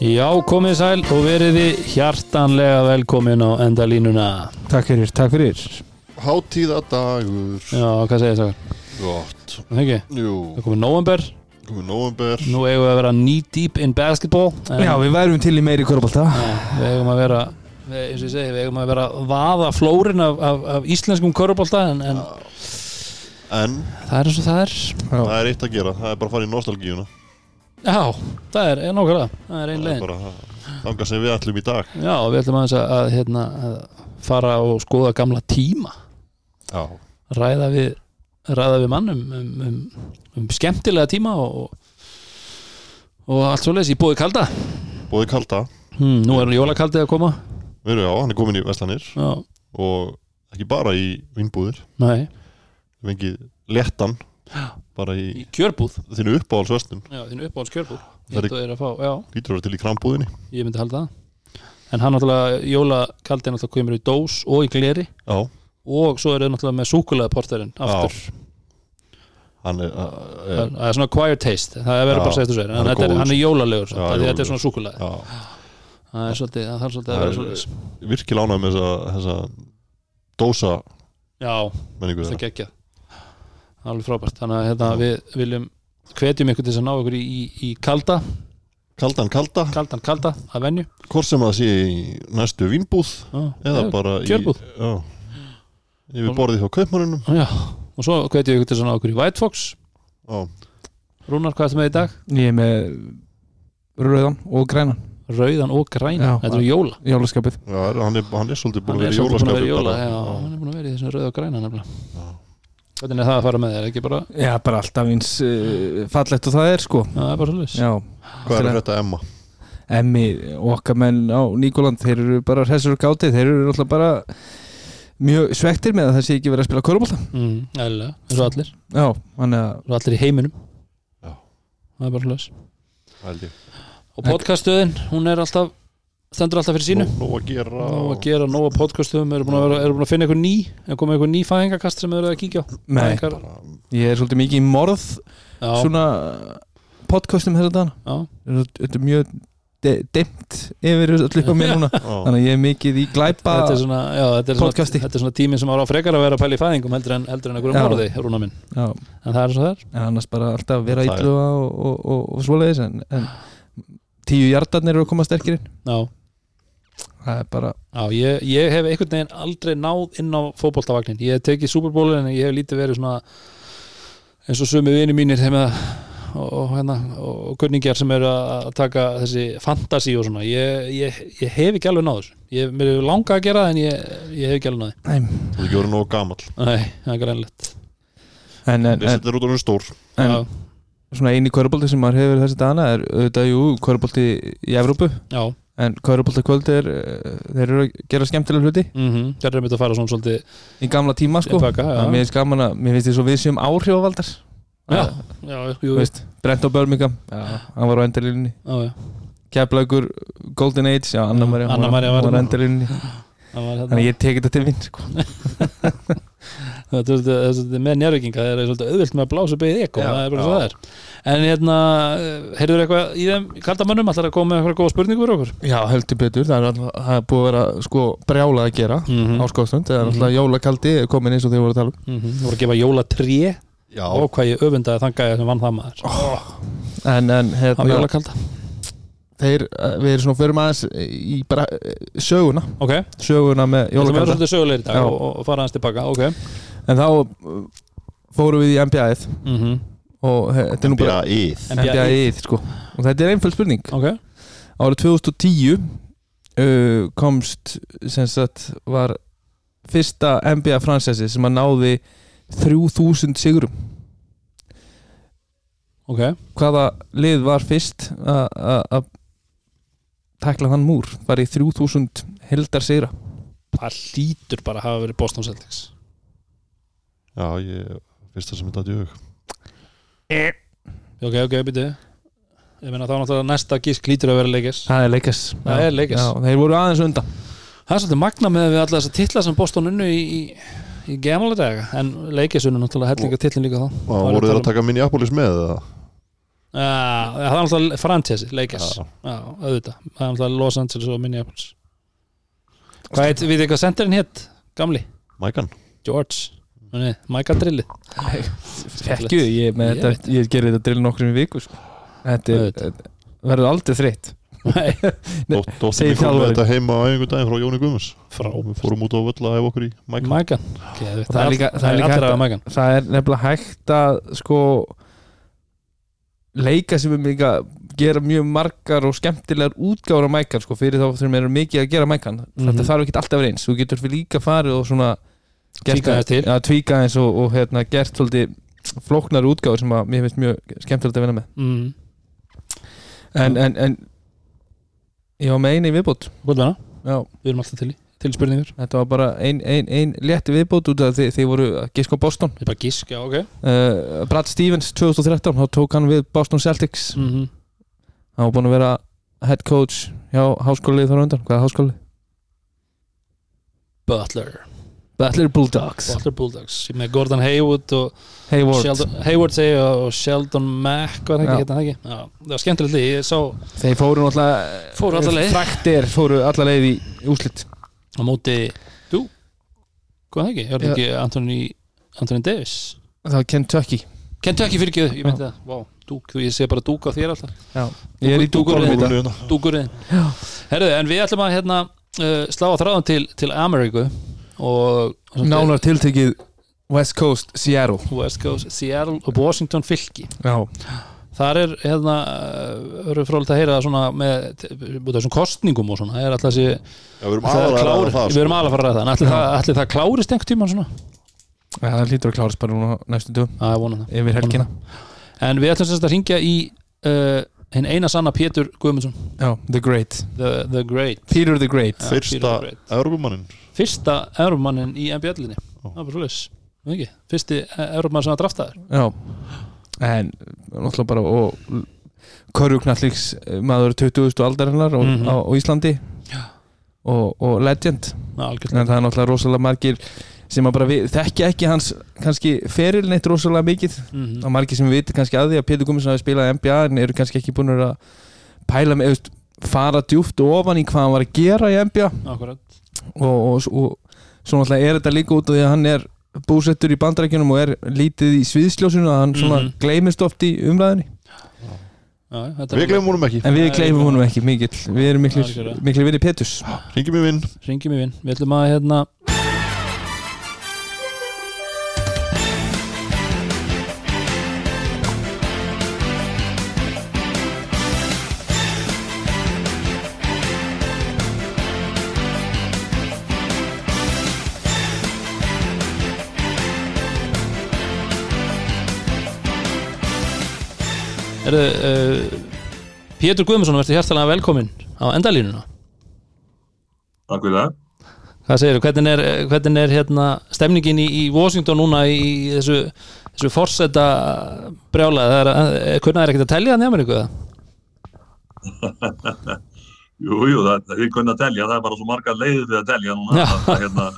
Já, komið sæl og veriði hjartanlega velkomin á endalínuna. Takk fyrir, takk fyrir. Hátíðadagur Já, hvað segir það? Gott. Það ekki? Jú, Það komið november komið november Nú eigum við að vera knee deep in basketball Já, við værum til í meiri korfbalta Já, Við eigum að vera við, eins og ég segi, við eigum að vera að vaða flórin af, af, af íslenskum körubólta en, en En? það er eins og það er. Það er eitt að gera Það er bara að fara í nostalgíuna Já, það er, nákvæmlega Það er ein Það legin bara þangað sem við ætlum í dag. Já, við ætlum aðeins að, að, hérna, að fara og skoða gamla tíma. Já. Ræða við, ræða við mann um, um, um, skemmtilega tíma og, og allt svo leys í búið kalda. Bóði kalda. Hmm, Nú er jólakaldið að koma. Við erum já, hann er komin í Vestlanir Já, Og ekki bara í vinnbúðir nei, Við fengið léttan Bara í í kjörbúð. Þínu uppáhaldsvestlun Já, þínu uppáhalds kjörbúð Það er- Þetta er að fá, já, Lítur að vera til í krambúðinni? Ég myndi halda það. En hann náttúrulega, jólakaldið náttúrulega kemur í dós og í gleri. Já. Og svo er það náttúrulega með súkulega porterinn aftur. Er uh, það það er svona acquired taste. Það er verið bara að segja þetta sér hann er er, hann er jólalegur þetta er svona súkulega Já. Það er svolítið, það Það er- svolítið Virkilega ánægð með þessa, Dósa Já, það gekkja alveg frábært, þannig að hérna, við viljum hvetjum ykkur til þess að ná ykkur í, í, í kalda, Kaldan kalda. Kaldan kalda að venju. Hvort sem það sé í næstu vinnbúð Eða bara kjörbúð. í Já. Yfir borðið hjá kaupmannunum já, og svo hvetjum ykkur til þess að ná ykkur í White Fox. Já. Rúnar, hvað ertu með í dag? Ég er með rauðan og grænan. Rauðan og græn, Já, þetta er jóla. Jólaskapið. Já, hann er, hann er svolítið búin hann að er vera í svolítið búin að vera í jólaskapið jóla já, hann er búin að vera í þessum rauða og græna nefnilega hvernig er það að fara með þér, ekki bara Já, bara alltaf eins uh, fallegt og það er sko. Já, það er bara svolítið Já, Hvað er þetta Emma? Emmi og okkar menn á Níkoland þeir eru bara hressur og gátið þeir eru alltaf bara mjög svektir með að það sé ekki verið að spila korfbalta mm, eðlilega, eins og allir. Já, þannig að eins og allir í heiminum. Já. það er bara svolítið Held ég. Og podcaststöðin, hún er alltaf stendur alltaf fyrir sínu. Nú að gera Nó að gera, nóg að podcastum eru búin að, vera, eru búin að finna eitthvað ný er komið eitthvað ný fæðingakast sem eru að kíkja á? Nei, Fæðingar, ég er svolítið mikið í morð já, svona podcastum þess að dana já, Þetta er mjög de dimmt yfir öllu upp á mér núna. Þannig að ég er mikið í glæpa þetta er svona, já, þetta er svona, Podcasti. þetta er svona tíminn sem ára á frekar að vera að pæla í fæðingum heldur en, heldur en einhverjum Já. morði, rúna minn. Já, en það er svo það er. En annars bara alltaf vera Það er- ítlu og, og, og, og svoleiðis en, en tíu hjartarnir eru að koma sterkir inn. Já, Það er bara, já ég, ég hef einhvern veginn aldrei náð inn á fótboltavagnin ég hef tekið Superbowlin en ég hef lítið verið svona eins og sömu vini mínir þeim að og, og, hérna, og kunningjar sem eru að taka þessi fantasi og svona. Ég, ég, ég hef ekki alveg náð þessu. Ég, mér hefur langað að gera það en ég, ég hef ekki alveg náð næm þú er ekki verið nógu gamall. Nei, það er grænlegt En, en, Þessi en, þetta er út af hún stór. en Já, svona eini kvörubolti sem maður hefur þessi dana er auðvitað, jú, kvörubolti í Evrópu. Já en kvörubolti kvöldi er eh, þeir eru að gera skemmtilega hluti. Mm Það er mitt að fara svona svolítið í gamla tíma sko. Tilbaka, já. Mér finnst gaman að, mér finnst því svo við séum áhrifavaldar. Já, Að, já, jú, veist, Brent og Birmingham já, hann var á já Keflaugur, Golden Age, já, Anna Anna hún María var á var Þannig hérna. ég tek þetta til vinn sko. Með njárvikinga það er svolítið auðvilt með að blása beðið ekko það er bara svo það er. En hérna, heyrður eitthvað í þeim kaldamönnum, ætlar að koma með eitthvað góða spurningu fyrir okkur? Já, heldur betur, það er, alltaf, það er búið að vera sko brjálað að gera Mhm. á skóðstund Það er Mhm. alltaf jólakaldi komin eins og þau voru að tala mm Þú voru að gefa jóla tré Já, og hvað ég öfundaði þann gæja sem vann það maður. En, en á hérna, þeir, eh, við erum svona fyrir aðeins í bara eh, söguna. Ok, Söguna með þetta verður jólakalda. svolítið sögulegir í dag og, og fara hans tilbaka, ok En þá uh, fórum við í NBA-ið mm og he- þetta er nú bara NBA-ið NBA. Sko. Og þetta er einföld spurning. Ok, árið 2010 uh, komst sem sagt var fyrsta NBA fransessi sem að náði 3000 sigurum. Ok. Hvaða lið var fyrst að- að að takla þann múr? Var í 3000 heldar sigra Það lítur bara að hafa verið Boston Celtics Já, ég Fyrsta sem þetta djög Ok, ok, byrju Ég meina þá náttúrulega næsta gísk lítur að vera leikis það er leikast Það er Lakers. þeir voru aðeins undan. Það er svolítið magna með við alla þessa titla sem Boston unnu í, í, í gamla daga en leikis unnu náttúrulega hellinga titlin líka þá. Og voru þeir að taka Minneapolis með það? Já, það er alltaf franchise, Lakers. Já. Já, auðvitað, það er alltaf Los Angeles og Minneapolis. Hvað heit, við eitthvað senderinn hétt, gamli? Mækan George, Nei, Michael Drillið Fekkju, ég, með Ég þetta, ég gerir þetta drill nokkrum í viku sko. Þetta er- verður aldrei þreytt. Nei, Dóttir kom með þetta heima á æfingu daginn frá Jóni Guðmunds. Frá Við fórum út á völl að hefa okkur í Mækan okay, það er líka- það er Mækan. Það er nefnilega hægt að sko leika sem er líka gera mjög margar og skemmtilegar útgáður á mækan sko, fyrir þá sem eru mikið að gera mækan. Þetta Mhm. þarf ekki alltaf verið eins. Þú getur fyrir líka farið og svona Tvíka eins og, og hérna, gert svolítið flóknar útgáður sem að mér finnst mjög skemmtilegt að vinna með. Mm. en, en, en ég var með eini viðbót. Búðlega, já, við erum alltaf til til spurningur þetta var bara ein, ein, ein létti viðbót út af því þið voru giska á Boston. Ég er bara gisk, já, ok. Uh, Brad Stevens 2013 þá tók hann við Boston Celtics. Mm -hmm. hann var búin að vera head coach hjá háskólið þar undan hvaða háskóli? Butler Butler Bulldogs. Butler Bulldogs með Gordon Hayward og Hayward. Sheldon, Hayward og Sheldon Mack var það Já. ekki, ekki? Já, það var skemmtilegt ég sá þeir fóru náttúrulega Fóru fræktir fóru alla leið í úslit á móti Þú, hvað það ekki, ég Já. ekki Anthony, Anthony Davis. Það var Kentucky. Kentucky fyrir ekki, ég meinti það. Vá, dúk, ég sé bara dúk á þér alltaf. Já. ég er í dúkurinn. Dúkurinn Herðu, en við ætlum að hérna uh, slá á þráðan til, til Ameríku og nánar tiltekið West Coast Seattle. West Coast, Seattle og Washington fylki. Já, þar er hérna uh, eru frólægt að heyra svona með þessum kostningum og svona er alltaf þessi Já, við erum það það erum sko. alveg að fara að ræða það. En allir það, það klárist einhvern tímann svona? Ja, það hlýtur að klárast bara núna næstu dögum. Það það. Yfir helgina. en við ætlum sérst að ringja í uh, hinn eina sanna Pétur Guðmundsson. Já, The Great. The, the Great. Peter the Great. Já, Fyrsta the Great. Európumannin fyrsta Európmannin í NBA-linni það er bara ekki? fyrsti Európmann sem að draftaður. Já. En náttúrulega bara og körjuknallíks maður 20. aldarinnar mm Mhm. á, á Íslandi. Og, og legend. Algjörlega. En það er náttúrulega rosalega margir sem að bara við, þekkja ekki hans kannski feril neitt rosalega mikið. Mhm. og margir sem viti kannski að því að Pétur Gummarsson hafi spilað NBA en eru kannski ekki búin að pæla með, fara djúft og ofan í hvað hann var að gera í NBA akkurat og, og, og svo náttúrulega er þetta líka út af því að hann er búsettur í bandarækjunum og er lítið í sviðsljósinu að hann svona Mhm. gleymist oft í umræðinni Já, þetta Við glemum honum ekki. En við gleymum honum ekki mikill. Við erum miklu, miklu vinni Péturs. Ringjum í vinn ringjum í vinn við ætlum að hérna Erðu, uh, Pétur Guðmundsson, verður hjertalega velkomin á endalínuna Takk fyrir það. Hvað segir hvernig er, hvernig er hérna stemningin í, í Washington núna í þessu, þessu forseta brjála, það er, er hvernig er ekkert að telja það nefnir ykkur Jú, jú, það, það er kunni að telja, það er bara svo marga leiðir við að telja núna. Já. að, að, hérna,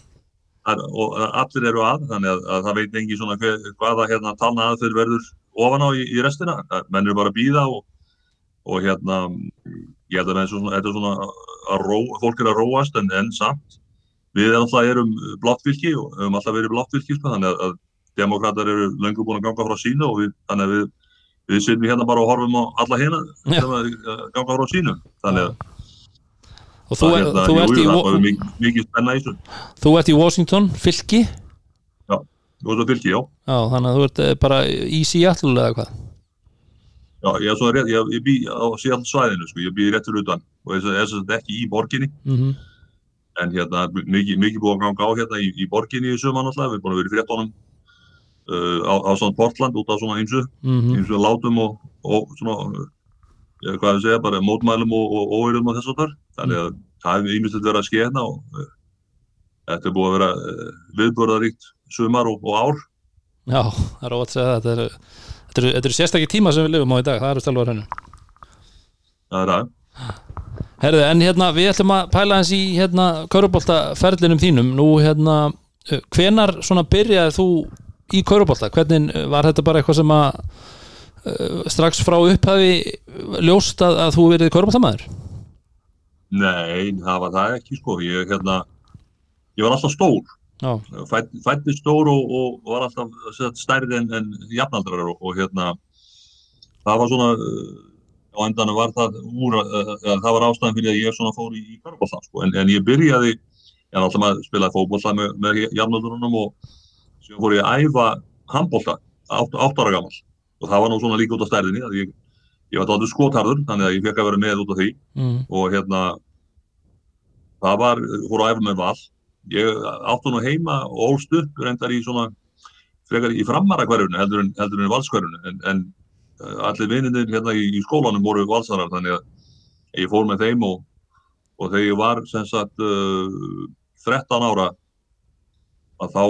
og allir eru að, þannig að, að það veit engi svona hvaða hérna talna að þeir verður ofan á í, í restina. Menn eru bara að býða og, og hérna, ég held að þetta er svona að ró, fólk er að róast en, en samt. Við alltaf erum bláttfylki og höfum alltaf verið bláttfylki, sko, þannig að, að demokrater eru löngu búin að ganga frá sínu og við, þannig að við, við sitjum hérna bara og horfum á alla hérna sem að ganga frá sínu. Þannig að og þú, Það er, hérna, þú, jú, ert jú, í, var mikið, mikið spenna í þessu. þú ert í Washington fylki, Þú veist að fylgi, já. já, þannig að þú ert eh, bara í Seattle eða hvað Já, ég, er svona rétt, ég, ég bý á síðan svæðinu, sko, ég bý rétt fyrir utan og þess að þess að ekki í borginni, mm -hmm. en hérna, mikið, mikið búið að ganga á hérna í, í borginni í suman alltaf, við erum búin að vera í fréttonum uh, á, á svona Portland út á svona eins Mm eins og látum og, og svona, uh, ég, hvað við segja, bara mótmælum og, og óeirðum og þess að þar, þannig að það hefur ímyndilegt verið að ske hérna og uh, þetta er búið að vera viðbörðaríkt sumar og, og ár. já, það er óvægt að segja það þetta eru, þetta eru, eru sérstakki tíma sem við lifum á í dag það eru stælvar hennu Það er það. Herðu, en hérna, við ætlum að pæla hans í hérna, kauruboltaferlinum þínum. Nú, hérna, uh, hvenar svona byrjaði þú í kaurubolta, hvernig uh, var þetta bara eitthvað sem að uh, strax frá upphafi ljóst að, að þú verið korfbaltamæður Nei, það var það ekki sko. Ég, hérna, ég var alltaf stór fætt, fætti stór og, og var alltaf stærri en, en jafnaldrar og, og hérna það var svona uh, á endanum var það úr uh, uh, það var ástæðan fyrir að ég svona fór í, í körfbólta sko. en, en ég byrjaði ég er alltaf að spila fótbólta með, með jafnaldrunum og sem fór ég að æfa handbólta átt, átt ára gammal og það var nú svona líka út á stærðinni ég, ég var tóttur skotharður þannig að ég fekk að vera með út á því. Mm, og hérna það var, fór að æfa með val ég átti nú heima og ólst upp reyndar í svona frekar í framara hverjunu heldur en, heldur en valskverjunu en, en uh, allir vininir hérna í, í skólanum voru valsarar þannig að ég fór með þeim og, og þegar ég var sem sagt uh, 13 ára að þá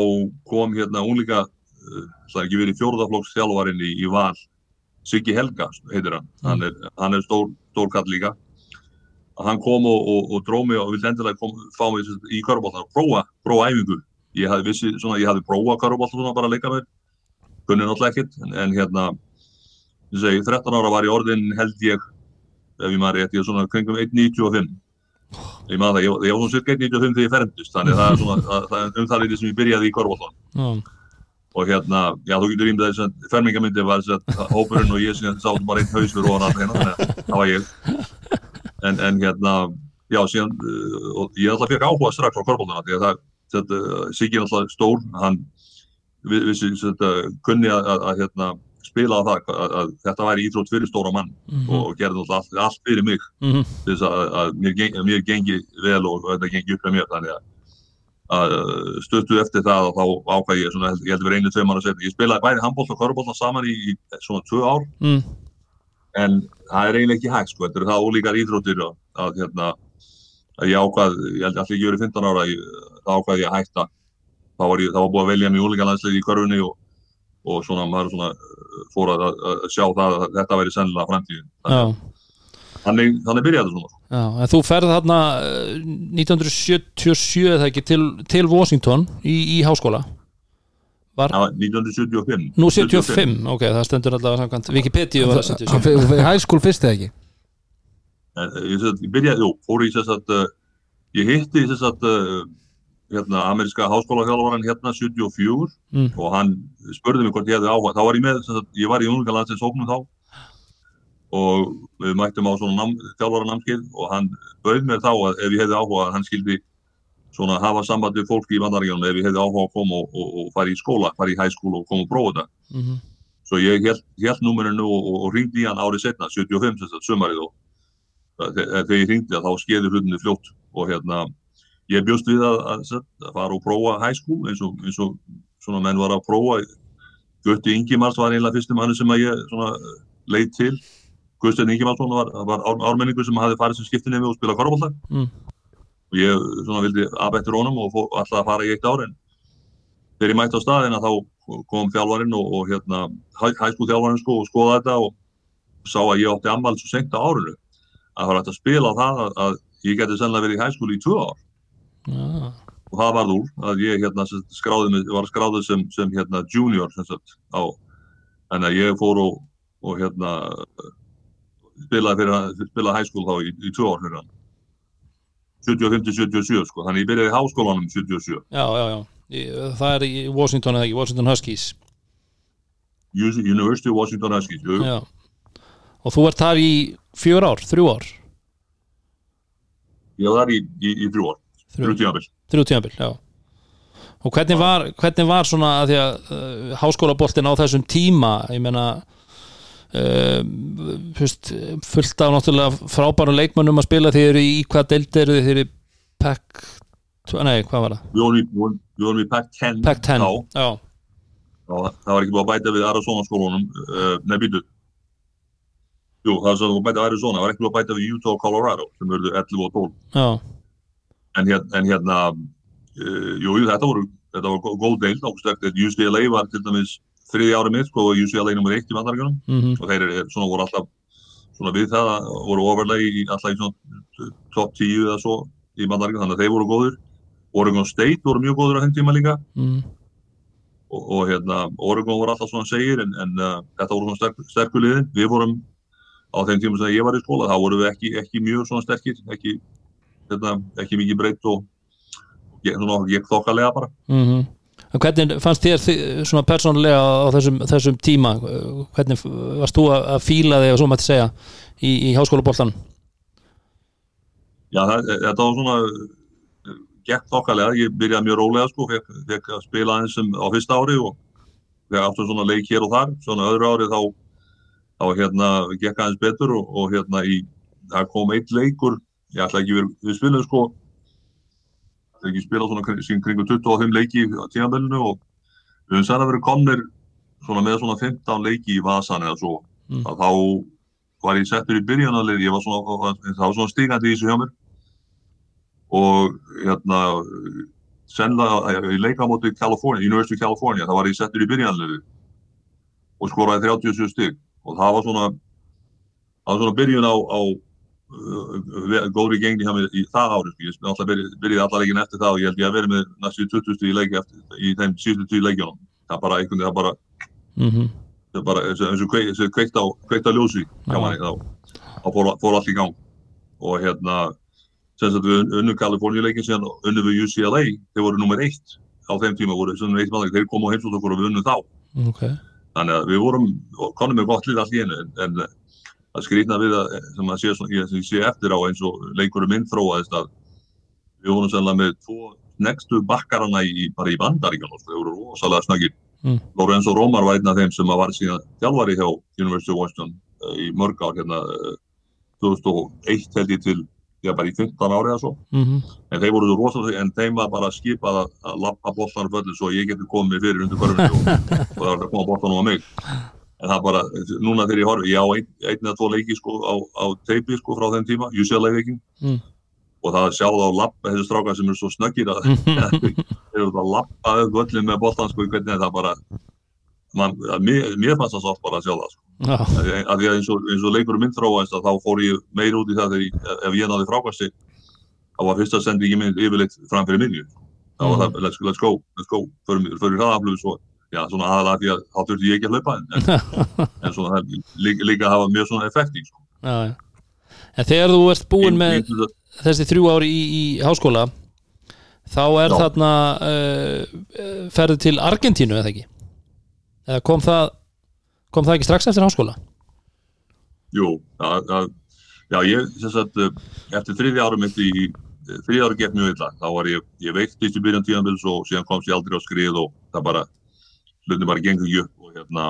kom hérna unlíka uh, það er ekki verið fjórðaflokks þjálfarinn í, í val Siggi Helga heitir hann, hann er, hann er stór, stór kall líka að hann kom og, og, og dróð mig og vildi endilega kom, fá mig sem í körubóltan og prófa, prófa æfingu. Ég hafði vissi, svona, ég hafði prófa körubóltan svona bara að leika með kunni náttúrulega ekkert en, en hérna ég segi, 13 ára var ég orðin held ég ef ég maður rétt, ég er svona kringum 1.95 ég maður það, ég, ég var svona cirka 1.95 þegar ég ferndist, þannig að það er svona það, það er um það lítið sem ég byrjaði í körubóltan já, og hérna, já þú getur ímdað þess að fermingamyndi var þess að hópurinn og ég síðan sátum bara einn haus fyrir ofan allir hérna, þannig að það var ég en, en hérna, já síðan uh, ég alltaf fekk áhuga strax á korfbóltana því að það, þetta, Siggi alltaf stór, hann vi- vissi þetta, kunni að, að, að hérna, spila á það, að, að þetta væri íþrótt fyrir stóra mann mhm, og gerði alltaf allt, allt fyrir mig mhm, til þess að, að mér, geng, mér gengi vel og þetta gengi upp með mér þannig að, að stöttu eftir það og þá ákvað ég svona, ég held að vera einu tvei mann að setja ég spilaði bæði handbólt og korfbólt saman í, í svona tvö ár. Mm, en það er eiginlega ekki hægt sko, þetta eru það ólíkar íþróttir að, að hérna að ég ákvað, ég held allir ekki verið 15 ára þá ákvað ég að hætta. Þá var, ég, þá var búið að velja mig úlíka landslið í körfunni og, og svona maður svona uh, fór að, að, sjá það að þetta væri sennilega framtíðin. Já, þannig, þannig byrjaði þetta svona já en þú ferð þarna uh, 1977 eða ekki til, til Washington í, í háskóla var, Það var 1975 nú 75, ok, það stendur allavega samkvæmt Wikipedia var það 77 Hann fyrir high school fyrst eða ekki? En, eh, ég, ég byrjaði, jú, fór í þess að uh, ég hitti þess að uh, hérna, ameríska háskólaþjálfaran hérna 74 Mm. og hann spurði mig hvort ég hefði áhuga þá var ég með, sem sagt, ég var í ungalandsins hóknum þá og við mættum á svona nam, þjálfara námskeið og hann bauð mér þá að ef ég hefði áhuga hann skildi svona hafa samband við fólki í vandaríkjunum ef ég hefði áhuga að koma og, og, og fara í skóla, fara í high school og koma og prófa þetta. Mhm, Svo ég held, númerinu og, og, ringdi í hann árið setna, 75 sem sagt, sumarið og þe- þegar ég ringdi að þá skeiði hlutinu fljótt og hérna ég bjóst við að, að, að, að fara og prófa high school eins og, eins og svona menn var að prófa. Gutti Ingimars var einlega fyrstum manni sem að ég svona leið til. Guðstein Ingimarsson var, var ár, ármenningur sem hafði farið sem skiptinemi og spila korfbólta Mm. Og ég svona vildi abættur honum og fó, alltaf að fara í eitt ár en þegar ég mætti á staðina þá kom þjálfarinn og, og hérna hæskú þjálfarinn sko og skoða þetta og sá að ég átti ammali svo senkt á árinu að það var hægt að spila það að, að ég geti sennilega verið í hæskúli í tvö ár. Já, og það varð úr að ég hérna skráði mig, var skráðið sem, sem hérna junior sem sagt á þannig að ég fór og, og hérna spilaði fyrir hann, spilaði hæskúl þá í, í tvö ár fyrir hann 75-77 sko, þannig ég byrjaði í háskólanum 77 já, já, já. Það er í Washington eða ekki, Washington Huskies. University of Washington Huskies jú, já. Og þú ert þar í fjör ár, þrjú ár? Ég var þar í, í, í þrjú ár. Þrjú, þrjú tímabil. Þrjú tímabil, já. Og hvernig var, hvernig var svona að því að uh, háskólaboltin á þessum tíma ég meina uh, fyrst, fullt af náttúrulega frábærum leikmönnum að spila. Þeir eru í hvað deild eru þeir eru PEC nei, hvað var það? við vorum í, í PAC-10 PEC 10, þá, já, það var ekki búið að bæta við Arizona skólunum. Uh, nei býtu jú, það var svo að bæta við Arizona. Það var ekki búið að bæta við Utah og Colorado sem verður 11 og 12 já, en hérna, en hérna uh, jú, þetta voru þetta var gó- góð deild, eftir UCLA var til dæmis þriði ári mitt, sko, og UCLA nummer 1 í vandarækjunum mhm, og þeir eru svona voru alltaf svona við það, að voru overlay alltaf í svona top 10 eða svo í bandaríkjum, þannig að þeir voru góður Oregon State voru mjög góður á henn tíma líka. Mhm. Og, og hérna, Oregon voru alltaf svona segir en, en uh, þetta voru svona sterk, sterkur liðin. Við vorum á þeim tíma sem ég var í skóla þá vorum við ekki, ekki mjög svona sterkir ekki, hérna, ekki mikið breytt og ég, svona, ég þokkalega bara. Mm En hvernig fannst þér svona persónulega á þessum, þessum tíma? Hvernig varst þú að fíla þig og svo mætti segja í, í háskólaboltan Já, það, þetta var svona gekk þokkalega, ég byrjaði mjög rólega sko, fekk, fekk að spila eins sem á fyrsta ári og fekk aftur svona leik hér og þar, svona öðru ári þá, þá hérna gekk aðeins betur og, og hérna í, það kom eitt leikur, ég ætla ekki verið, við spilum sko, er ekki spilað svona kring, kringu 25 leiki á tímabellinu og við höfum að verið komnir svona með svona 15 leiki í vasan eða svo, Mm. að þá var ég settur í byrjanalið, ég var svona, svona stigandi í þessu hjá mér. Og hérna sennilega í leika á móti California, University of California, það var ég settur í byrjanliði og skoraði 37 stig. Og það var svona það var svona byrjun á, á góðri gengni hjá mér í það ári sko. ég náttúrulega byrjaði, allar leikin eftir það og ég held ég að vera með næstu 20 stig í leiki eftir, í þeim síðustu 10 leikjunum. Það er bara einhvern veginn, bara mm það er bara eins og- kveikt, á, kveikt á ljósi hjá Já. manni þá, fór, fór allt í gang. Og hérna sem sagt við unnum Kaliforníuleikin síðan unnum við UCLA, þeir voru nummer eitt á þeim tíma voru þeir komu á heimsótt okkur og við unnum þá. Ok. Þannig að við vorum, konum með gott lið einu en, það skrýtna við að sem að sé, ég, ég sé eftir á eins og leikurum minn þróaðist að við vorum sannlega með tvo nextu bakkarana í, bara í bandaríkjum þeir voru rosalega snöggir. Mm. Lorenzo Romar var einn af þeim sem að var síðan þjálfari hjá University of Washington uh, í mörg ár hérna uh, 2001 held ég til já bara í 15 ári eða svo. Mm en þeir voru svo rosalega en þeim var bara skipað að, að lappa boltan föllu svo ég geti komið fyrir undir körfinu og, og það var að koma boltan á mig en það bara, núna þegar ég horfi ég á ein, einn eða tvo leiki sko á, á teipi sko frá þeim tíma, UCLA leikin Mm. og það að sjá það á lappa þessi strákar sem eru svo snöggir að þeir eru að lappa upp völlin með boltan sko, hvernig það bara man, mér, mér fannst það svo oft bara að sjá það sko. Já, Af því að eins og, eins og leikur minn þróaðist að þá fór ég meir út í það þegar ég, ef ég náði frákvæmsti þá var fyrsta sendingi minn yfirleitt fram fyrir minni þá var það, let's, let's go, let's go förum hraðaflöfu svo já, svona aðalega því að þá þurfti ég ekki að hlaupa en, en, svona það líka, líka að hafa mjög svona effekti sko. já, já. En þegar þú ert búin með Ég- þessi þrjú ári í, í háskóla þá er Já. þarna uh, ferðu til Argentínu eða ekki? Eða kom það kom það ekki strax eftir háskóla? Jú, að, já, ég, sem sagt, eh, eftir þriðja árum mitt í, þriðja árum gekk mjög illa, þá var ég, ég veiktist í byrjan tíðanbils og síðan komst ég aldrei á skrið og það bara, hlutin bara gengur ekki upp og hérna,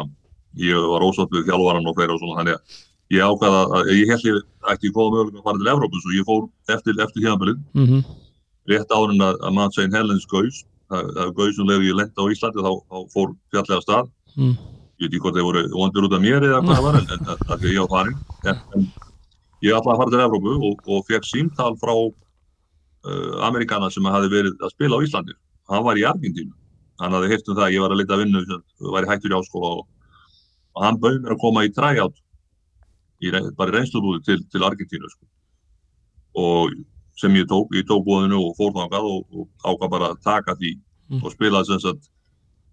ég var ósátt við þjálfaran og fleira og svona, þannig að ég ákvaða að, ég held ég ætti í góða mögulega að fara til Evrópu, svo ég fór eftir, eftir tíðanbilið, Mm -hmm. rétt árin að, að Mount St. Helens gaus, það, það gaus um og ég lenda á Íslandi, þá, þá fór fjallega stað, Mm. ég veit ekki hvort þeir voru vondur út af mér eða hvað það var en, það er að ég var farin en, en ég ætlaði að fara til Evrópu og, og fekk símtal frá uh, Amerikana sem hafi verið að spila á Íslandi hann var í Argentínu hann hafði heyrt um það að ég var að leita að vinnu sem var í hættur í áskóla og, og hann bauð mér að koma í re- bara í reynslubúði til, til Argentínu sko. og sem ég tók, ég tók búðinu og fór þangað og, og ákvað bara að taka því Mm. og spilaði sem sagt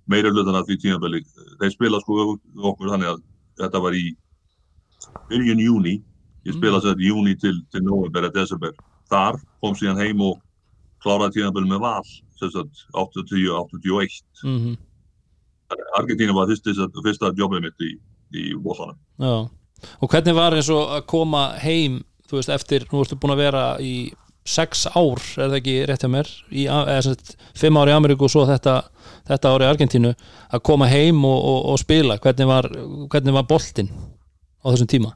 meira hlutan af því tímabili. Þeir spila sko okkur þannig að þetta var í byrjun júni ég spilaði sem sagt júni til, til november eða desember. Þar kom síðan heim og kláraði tímabili með val. sem sagt 80-81 Mm -hmm. Argentína var fyrst, fyrsta jobbið mitt í, í Bóðanum Já. Og hvernig var eins og að koma heim þú veist eftir, nú ertu búin að vera í sex ár, er það ekki rétt hjá mér? Í, eða sem sagt, fimm ár í Ameríku og svo þetta, þetta ár í Argentínu að koma heim og, og, og spila. Hvernig var, hvernig var boltinn á þessum tíma?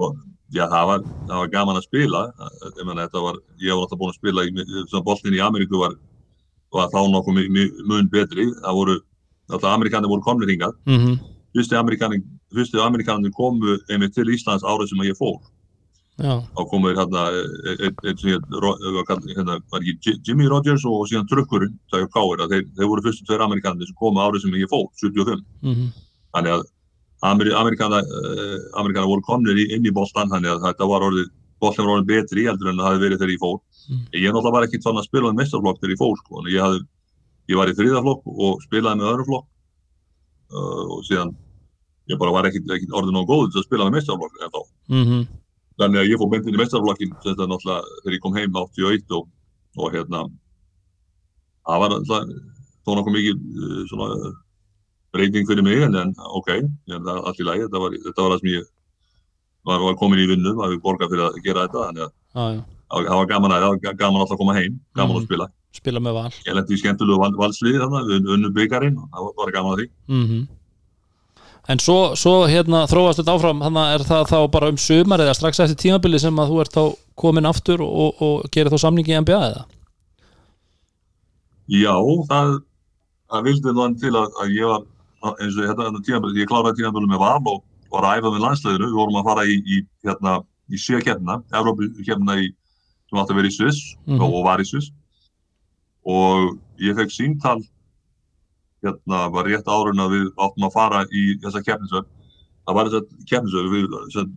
Og já, það var, það var gaman að spila. Ég, þetta var, ég var alltaf búin að spila í, svona boltin í Ameríku var, var þá nokkuð mun betri. Það voru, alltaf Amerikanir voru komnir hingað. Mm -hmm. fyrstu Amerikanir, Amerikanir komu einmitt til Íslands árið sem ég fór. Já, þá komu þeir hérna Ro- hvað kall- hérna, var ekki Ji- Jimmy Rogers og síðan Trukkurinn, það er káir að þeir, þeir voru fyrstu tveir Amerikanir sem komu árið sem ég fór 75 mm -hmm. þannig að Ameri, Amerikana, uh, voru komnir inn í boltan þannig að þetta var orðið boltan var orðið betri heldur en það hafði verið þegar ég fór Mm. ég náttúrulega var ekki svona að spila um mestarflokk þegar ég fór sko. en ég, hafði, ég var í þriðaflokk og spilaði með öðru flokk uh, og síðan ég bara var ekkit orðin og góð til að spila með meistarflokk en þá mm þannig að ég fór inn í náttúrulega þegar ég kom heim 81 og, og hérna það var náttúrulega þó nokkuð mikið uh, svona breyting fyrir mig en, en ok, en það er allt í lagi þetta var, það sem ég var, var komin í vinnu, var við borgað fyrir að gera þetta þannig að það var gaman að, gaman alltaf að koma heim gaman að Mhm. spila, spila með val. Ég lendi í skemmtilegu val, valsliði þarna, við unnu byggarinn og það var bara gaman að því. Mm En svo, svo hérna þróast þetta áfram þannig er það þá bara um sumar eða strax eftir tímabili sem að þú ert þá komin aftur og, og gerir þá samningi í NBA eða? Já, það, það vildi þann til að, að ég var eins og hérna, hérna tímabili, ég kláraði tímabili með val og var að æfa með landsliðinu, við vorum að fara í, í hérna, í sjö keppna, Evrópu keppna í, sem átti að vera í Sviss Mhm. og, og var í Sviss. Og ég fekk símtal hérna, var rétt árun að við áttum að fara í þessa keppnisverð það var þess keppnisverð við sem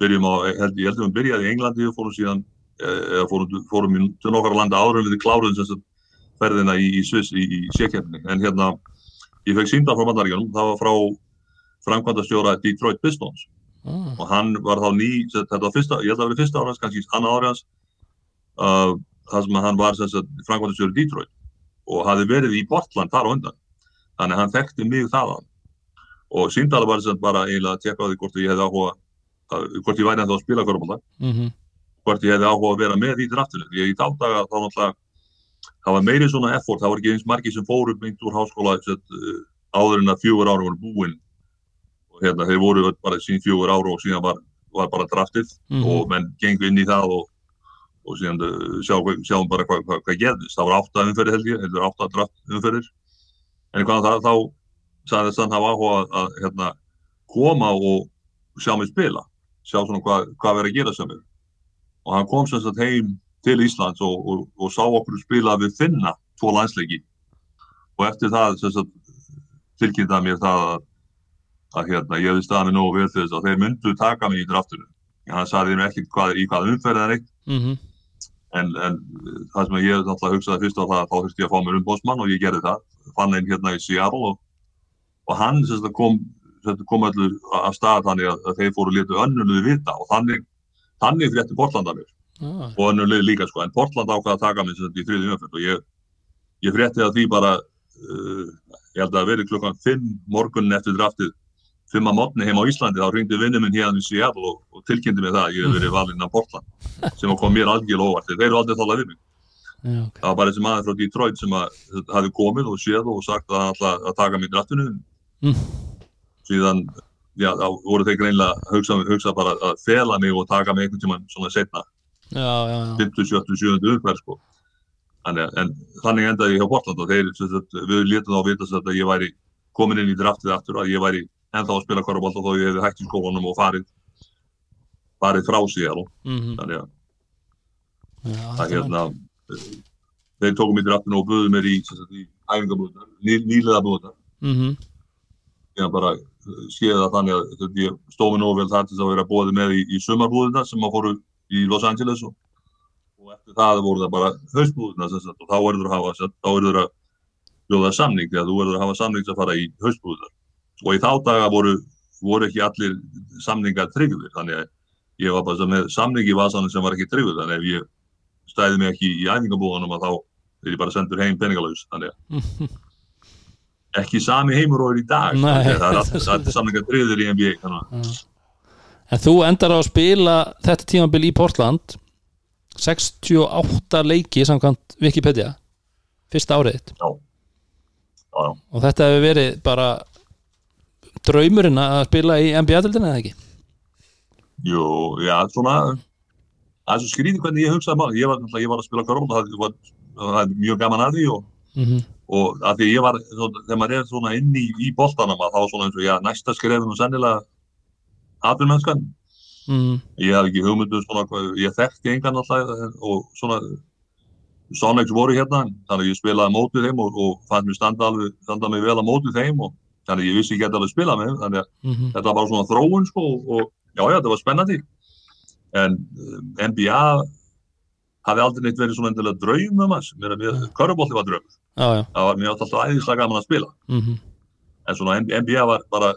byrjum á, held, ég heldur við byrjaði í Englandi og fórum síðan eh, eða fórum, fórum í, til nokkara landa árum við kláruðum sem sagt ferðina í, í Sviss í, í sékeppni en hérna ég fekk sínda frá Bandaríkjunum. Það var frá framkvæmdastjóra Detroit Pistons. Ah, og hann var þá ný þetta var fyrsta, ég held að það var fyrsta ára hans kannski annað ára hans uh, það sem að hann var framkvæmdastjóri Detroit og hafði verið í Portland þar á undan. Þannig að hann þekkti mig þaðan. Og síndala var sem sagt bara eiginlega að tekka á því hvort ég hefði áhuga að, hvort ég væri ennþá að spila körfbólta mm hvort ég hefði áhuga að vera með í draftinu. Því að í þá daga þá náttúrulega það var meiri svona effort, það var ekki eins margi sem fóru beint úr háskóla set, uh, áður en að fjögur ára voru búin. Og hérna þeir voru bara sín fjögur ára og síðan var, var bara draftið. Mhm. og menn gengu inn í það og, og síðan sjá, sjáum bara hvað hva, hva gerðist, það var átta umferðir held ég, heldur átta draft umferðir. En hvað það, þá sagðist hann hafa áhuga að, hérna, koma og sjá mig spila sjá svona hvað, hvað verið að gera sem er. Og hann kom sem sagt heim til Íslands og, og, og sá okkur spila við finna tvo landsleiki. Og eftir það sem sagt tilkynnta mér það að, að hérna, ég hefði staðið nógu vel þess að þeir myndu taka mig í draftinu hann sagði mér ekkert hvað, í hvað umferð er eitt -hmm. En, en það sem ég náttúrulega hugsaði fyrst á það þá þurfti ég að fá mér umbóðsmann og ég gerði það. Fann einn hérna í Seattle og, og hann sem sagt kom sem sagt, kom allur að stað þannig að, að þeir fóru að leta önnulegu vita og þannig þannig frétti Portland að mér. Ah, og önnur lið líka sko, en Portland ákvaða að taka mig sem sagt í þriðjum umferð og ég, ég frétti að því bara uh, ég held að verið klukkan 5 morgunin eftir draftið 5 að mótni heim á Íslandi þá ringdi vinnu minn hérna í Seattle og, og tilkynnti mig það að ég hef verið valinn af Portland sem kom mér algjörlega óvart þeir eru aldrei þálega við mig já, ok það var bara þessi maður frá Detroit sem hafi komið og séð og sagt að hann ætla að taka mig í draftinu Mm. síðan já, þá voru þeir greinlega að hugsa, bara að fela mig og taka mig einhvern tímann svona setna já, já, já. 50, 70, 70 umhverf sko. Að- en þannig endaði ég hjá Portland og þeir, við létum þá að vita sem sagt, að ég væri komin inn í draftið aftur að ég væri ennþá að spila korfbalt og þó ég hefði hægt í skólanum og farið farið frá Seattle. Mm þannig að, já að þetta er- hérna eh, þeir tókum í draftinu og buðu mér í, í æfingabúðunar, ný, nýlega búðunar Mhm. ég bara eh, séð það þannig að ég stóð mér nógu vel þar til þess að vera bóðið með í, í sumarbúðina sem að fóru í Los Angeles og, og eftir það voru það bara sagt, og þá verður að hafa þá verður að bjóða samning þegar þú verður að hafa samning að fara í haustbúðina og í þá daga voru, voru ekki allir samningar tryggðir. Þannig að ég var bara með samning í vasanum sem var ekki tryggður. Þannig að ef ég stæði mig ekki í æfingabúðunum að þá er ég bara sendur heim að ekki sami heimur og er í dag. Nei, það er svolítið. allir samlingar tryggðir í NBA þannig. En þú endar á að spila þetta tímabil í Portland 68 leiki samkvæmt Wikipedia fyrsta árið þitt. Já, já, og þetta hefur verið bara draumurinn að spila í NBA-dildina eða ekki? jú, já, svona það er svo skrítið hvernig ég hugsaði maður ég var, ég var að spila korfball það var, það er mjög gaman að því og, Mm -hmm. og að því ég var þegar maður er svona inn í, í boltanum að þá svona eins og já, næsta skrefum og sennilega atvinnumennskan Mm ég hafði ekki hugmyndu svona, ég þekkti engan alltaf og svona Sonics voru hérna, þannig að ég spilaði mótið þeim og, og fannst mér standa alveg standa mig vel á mótið þeim og þannig að ég vissi ekki að alveg spila með þannig að -hmm. þetta var bara svona þróun sko og, og já, þetta var spennandi. En um, NBA hafði aldrei neitt verið svona endilega draum um hans, mér að mér, körubólti var draum. Já það var mér alltaf æðislega gaman að spila. Mm en svona NBA var bara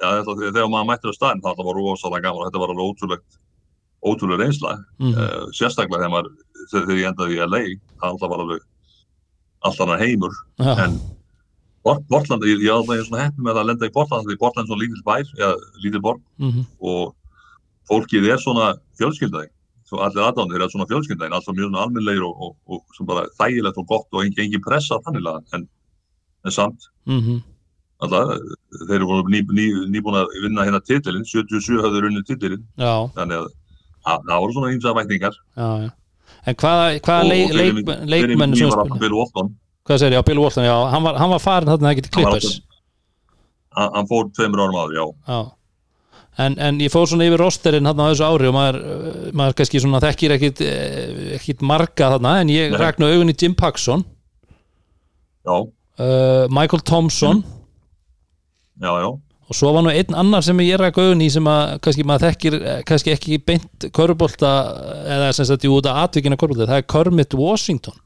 ja, þetta, þegar maður mættir á staðin þá var rosalega gaman og þetta var alveg ótrúlegt ótrúlega reynsla. Mm uh, sérstaklega þegar maður þegar ég endaði í LA það alltaf var alveg alltaf hann heimur. Já, en Portland, ég, ég er alltaf svona heppið með að lenda í Portland því Portland er svona lítill bær eða lítill borg. Mhm, og fólkið er svona fjölskyldaði svo allir aðdánir er svona fjölskyldaðin alltaf mjög svona almennlegir og, og, og sem bara þægilegt og gott og engin, engin pressa þannig en, en samt. Mhm, alltaf, þeir eru ný, ný, nýbúin að vinna hérna titilinn 77 höfðu runnið titilinn. Já, þannig að það voru svona vætningar já, já. En hvaða, hvaða leikmenn sem spila? Hvað segir ég? Á Bill Walton, já, hann var, hann var farin þarna ekki til Clippers. hann, hann fór tveimur árum áður, já. Já. En, en ég fór svona yfir rosterinn þarna á þessu ári og maður, uh, maður kannski svona þekkir ekkit, eh, ekkit marga þarna en ég rækna augun í Jim Paxson. Já, uh, Michael Thompson. Já, já, og svo var nú einn annar sem ég ræk augun í sem að kannski maður þekkir eh, kannski ekki beint körbólta eða sem sagt jú út af atvikina körbólta það er Kermit Washington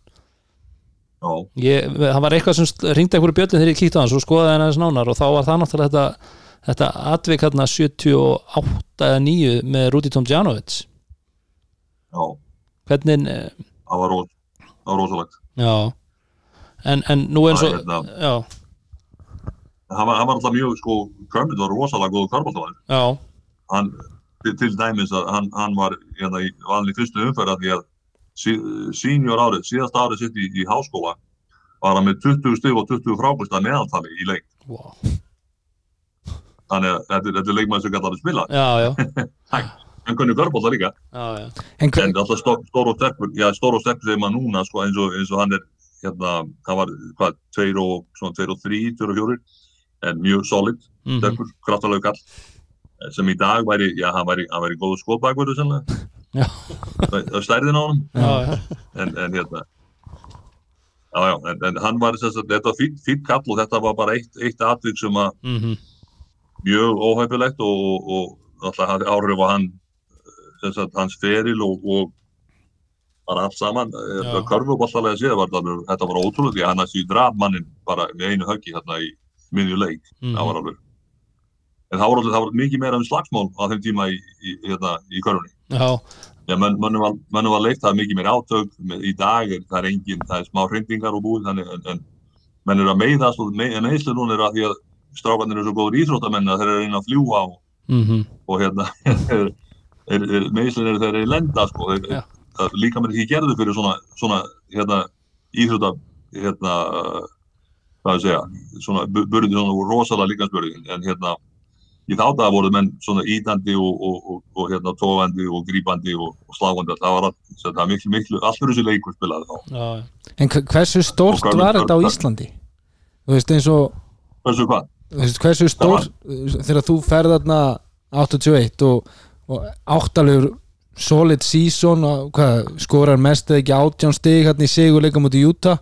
ég, það var eitthvað sem ringdi einhverju bjöllin þegar ég kíkti á hann svo skoðaði hann aðeins nánar og þá var það náttúrulega þetta, þetta atvik hérna 78 eða 9 með Rudi Tomjanovic já. Hvernig, eh, það var, ros, það var rosalegt. Já. En, en nú eins og Það hérna- já, hann var, alltaf mjög, sko, Kermit var rosalega góð körbáltamæður já, hann, til, til dæmis að hann, hann var hérna í valin í fyrstu umferð að því að senior árið, síðast árið sitt í, í háskóla var hann með 20 stig og 20 frákvist að meðaltali í leik. Wow. þannig að þetta, þetta er leikmaður sem gæti að spila. Já, já, hann kunni körbálta líka. Já, já. En hver, alltaf stó, stór og sterkur já, stór og sterkur segir maður núna sko, eins, og, eins og hann er hérna, hann var hvað, 2 og, svona 2 og 3, 2 og 4 en mjög solid, Mm sterkur, kraftalega kall Eh, sem í dag væri, já, hann væri, hann væri góður skotbakverðu sennilega Er stærðin á hann en, en hérna já, já, en, en hann var þess að þetta var fýtt fít kall og þetta var bara eitt, eitt atvik sem að Mm mjög óhæfilegt og, og, og alltaf hafði áhrif á hann að hans feril og, og bara allt saman. Já. körfuboltalega séð var þetta, var ótrúlega hann að draf mannin bara með einu höggi hérna í minnju leik. Mhm. það var alveg en það alveg, það var mikið meira um slagsmál á þeim tíma í, í, hérna, í körfunni. Já, Já, menn, mönnum var, var leikt, það er mikið meira átök, með, í dag er það er engin, það er smá hrindingar og búið, þannig, en, en menn eru að meiðast og me, meðslu núna er að því að strákarnir eru svo góður íþróttamenn að þeir eru að reyna að fljúa og, mm og hérna, er, er, er, meðslun eru þeir eru að lenda, sko, þeir, Já. það líka mér ekki gerðu fyrir svona, svona, hérna, íþrótta, hérna, hvað ég segja, svona, burði svona rosalega líkansbörði, en hérna, í þá daga voru menn svona ítandi og, og, og, og hérna tófandi og grípandi og, sláfandi það var, all- það var miklu, miklu, allur þessi leikur spilaði þá. já, en hver- hversu Kermit- var þetta á Íslandi? Þú veist eins og Hversu hvað? hversu stór þegar þú ferð þarna 81 og, og áttalegur solid season og hvað, skorar mest eða ekki átján stig hérna í sigurleika múti Júta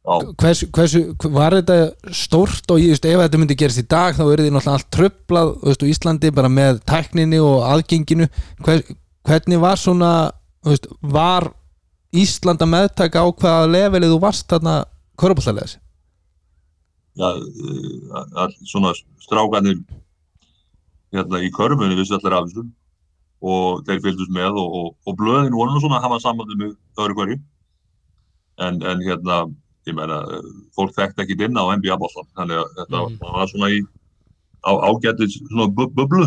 Já, hversu, var þetta stórt og ég veist, ef þetta myndi gerast í dag þá er því náttúrulega allt tröflað veist, Íslandi bara með tækninni og aðgenginu. Hver, hvernig var svona veist, var Ísland að meðtaka á hvaða levelið þú varst þarna körpallalegs já, eh, all, svona strákanir hérna í körfunni vissi allir af þessu og þeir fylgdust með og, og, og blöðin voru svona að hafa sambandi með öðru hverju. En, en hérna ég meina, eh, fólk þekkt ekki inn á NBA boltan, þannig að þetta Mhm. var svona í á, ágættis svona bu- bublu.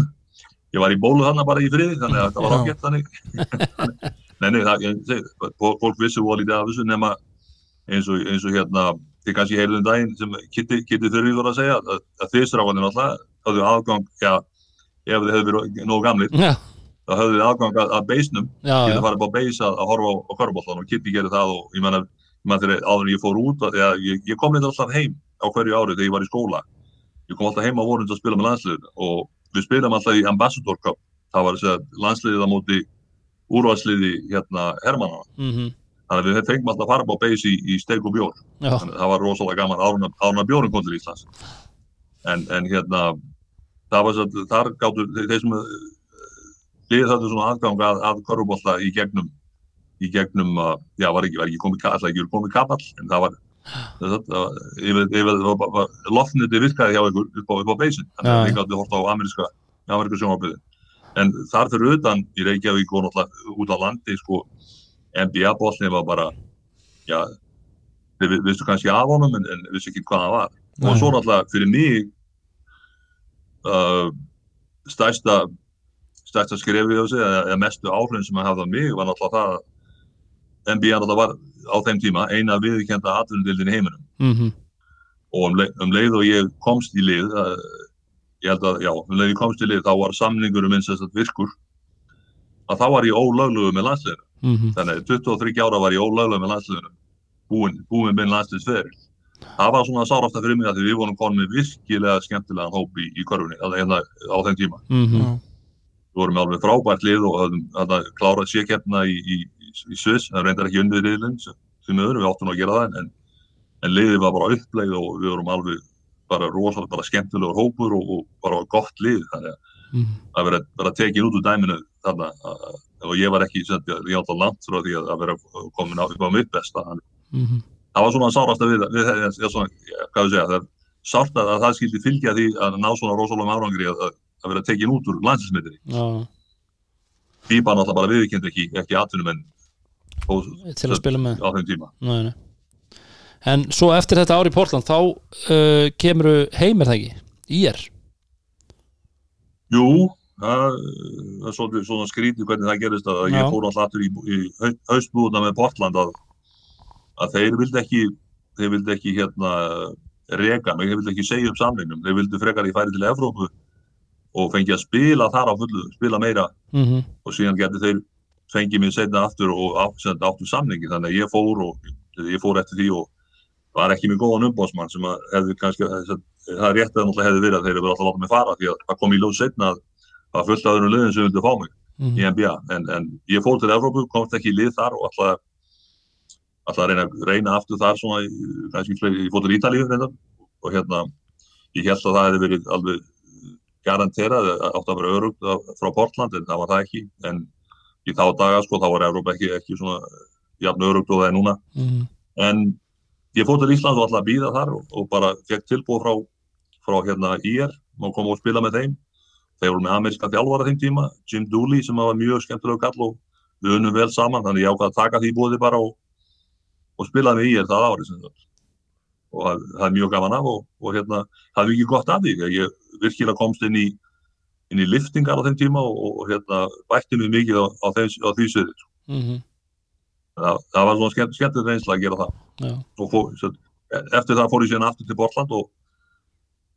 Ég var í bólu þarna bara í friði þannig að þetta var ágætt þannig. Nei, nei, það, ég, segi, fólk vissi voru lítið af þessu nema eins og, eins og hérna þið kannski heyrðum daginn sem Kitty, Kitty Þurri var að segja að, að þið strákanir alltaf höfðu aðgang, já, ef þið hefðu verið nógu gamlir, já, þá höfðu þið aðgang að, að já. getið farið upp á beis að, horfa á, á körbóltan og Kitty gerir það og ég menna, menna þegar áður en ég fór út, að, ég, ég, kom neitt alltaf heim á hverju ári þegar ég var í skóla. Ég kom alltaf heim á vorund að spila með landsliðið og við spilum alltaf í Ambassador Cup. Það var þess að landsliðið á móti úrvalsliði hérna Hermannana Mm þannig að við fengum alltaf að fara á beis í, í steik og bjór já, þannig að það var rosalega gaman árna, árna bjórun kom til Íslands. En, en hérna það var svo að þar gáttu þeir, sem við þetta svona aðgang að, að korfubólta í gegnum í gegnum, uh, já var ekki, var ekki komið, alltaf ekki komið kapall en það var, lofniti virkaði hjá ykkur upp á, upp á beisin þannig að þið gáttu horta á ameríska ameríska sjónvarpið en þar fyrir utan í Reykjavík og náttúrulega út á landi sko, NBA-bólni var bara já, þið vi- vistu kannski af honum en, en vissu ekki hvað það var. Nei. og svo náttúrulega fyrir mig uh, stærsta stærsta skrefið á sig eða, mestu áhrifin sem að hafa á mig var náttúrulega það að NBA náttúrulega var á þeim tíma eina viðkenda atvinnudildin í heiminum. Mm og um leið, um leið og ég komst í lið uh, ég held að, já, um leið ég komst í lið þá var samningur um eins og þess virkur. Að þá var ég ólögluðu með landsliðinu. -hmm. þannig að 23 ára var ég ólögluðu með landsliðinu. Búin, búin með landsliðsferil það var svona sárafta fyrir mig að því við vorum konum með virkilega skemmtilegan hóp í, í körfunni að, hérna, á þeim tíma. Mm Já. við vorum alveg frábært lið og höfðum hérna, klárað sékeppna í, í, í, í Sviss, það reyndar ekki undir riðlinn sem við öðrum, við áttum að gera það en, en liðið var bara uppleið og við vorum alveg bara rosalega bara skemmtilegur hópur og, og bara gott lið þannig að -hmm. að vera, vera tekin út úr dæminu þarna að- og ég var ekki, ég átt á langt frá því að, að vera komin á, upp á mitt besta þannig Mhm. það var svona sárast að við, við ég, svona, ég, hvað við segja, það er sárt að, að það skildi fylgja því að ná svona rosalega árangri að, að- vera tekin út úr landsinsmyndinni FIBA náttúrulega bara viðkynnt ekki, ekki atvinnum en til að spila með á þeim tíma. nei, nei. En svo eftir þetta ár í Portland þá uh, kemur heim er það ekki í er Jú, það er svolítið svona skrítið hvernig það gerist að Já. ég fór alltaf aftur í, í haustbúðuna með Portland að, að þeir vildi ekki, þeir vildi ekki hérna reka mig, þeir vildi ekki segja upp samlingum, þeir vildi frekar ég færi til Evrópu og fengi að spila þar á fullu, spila meira mm -hmm. og síðan getur þeir fengið mér setna aftur og sagt áttu samningi þannig að ég fór og ég fór eftir því og var ekki með góðan umbóðsmann sem að hefði kannski, það er rétt að náttúrulega hefði verið að þeir eru alltaf láta mig fara því að það kom í ljós setna að það fullt af öðrum liðin sem vildi fá mig Mhm. í NBA en, en ég fór til Evrópu, komst ekki í lið þar og alltaf alltaf að reyna, reyna aftur þar svona, kannski ég fór til Ítalíu og hérna ég held að það hefði verið alveg garanterað, átt að vera örugt frá Portland en það var það ekki. En í þá daga sko þá var Evrópa ekki, ekki svona jafn örugt og það er núna Mhm. en ég fór til Ísland og alltaf býða þar og, og bara fekk tilbúð frá, frá hérna IR og kom og spila með þeim þeir voru með ameríska þjálfara þeim tíma Jim Dooley sem var mjög skemmtilega kall og við unnum vel saman þannig ég ákvað að taka því búði bara og, og spila með IR það ári sem sagt. og það er mjög gaman af og, og hérna það er mikið gott af því ég virkilega komst inn í inn í liftingar á þeim tíma og, og hérna bætti mig mikið á, á, þeim, á því sviði Mhm. það, það var svona skemmt, skemmtilegt reynsla að gera það. Og fór, svo, eftir það fór ég síðan aftur til Portland og,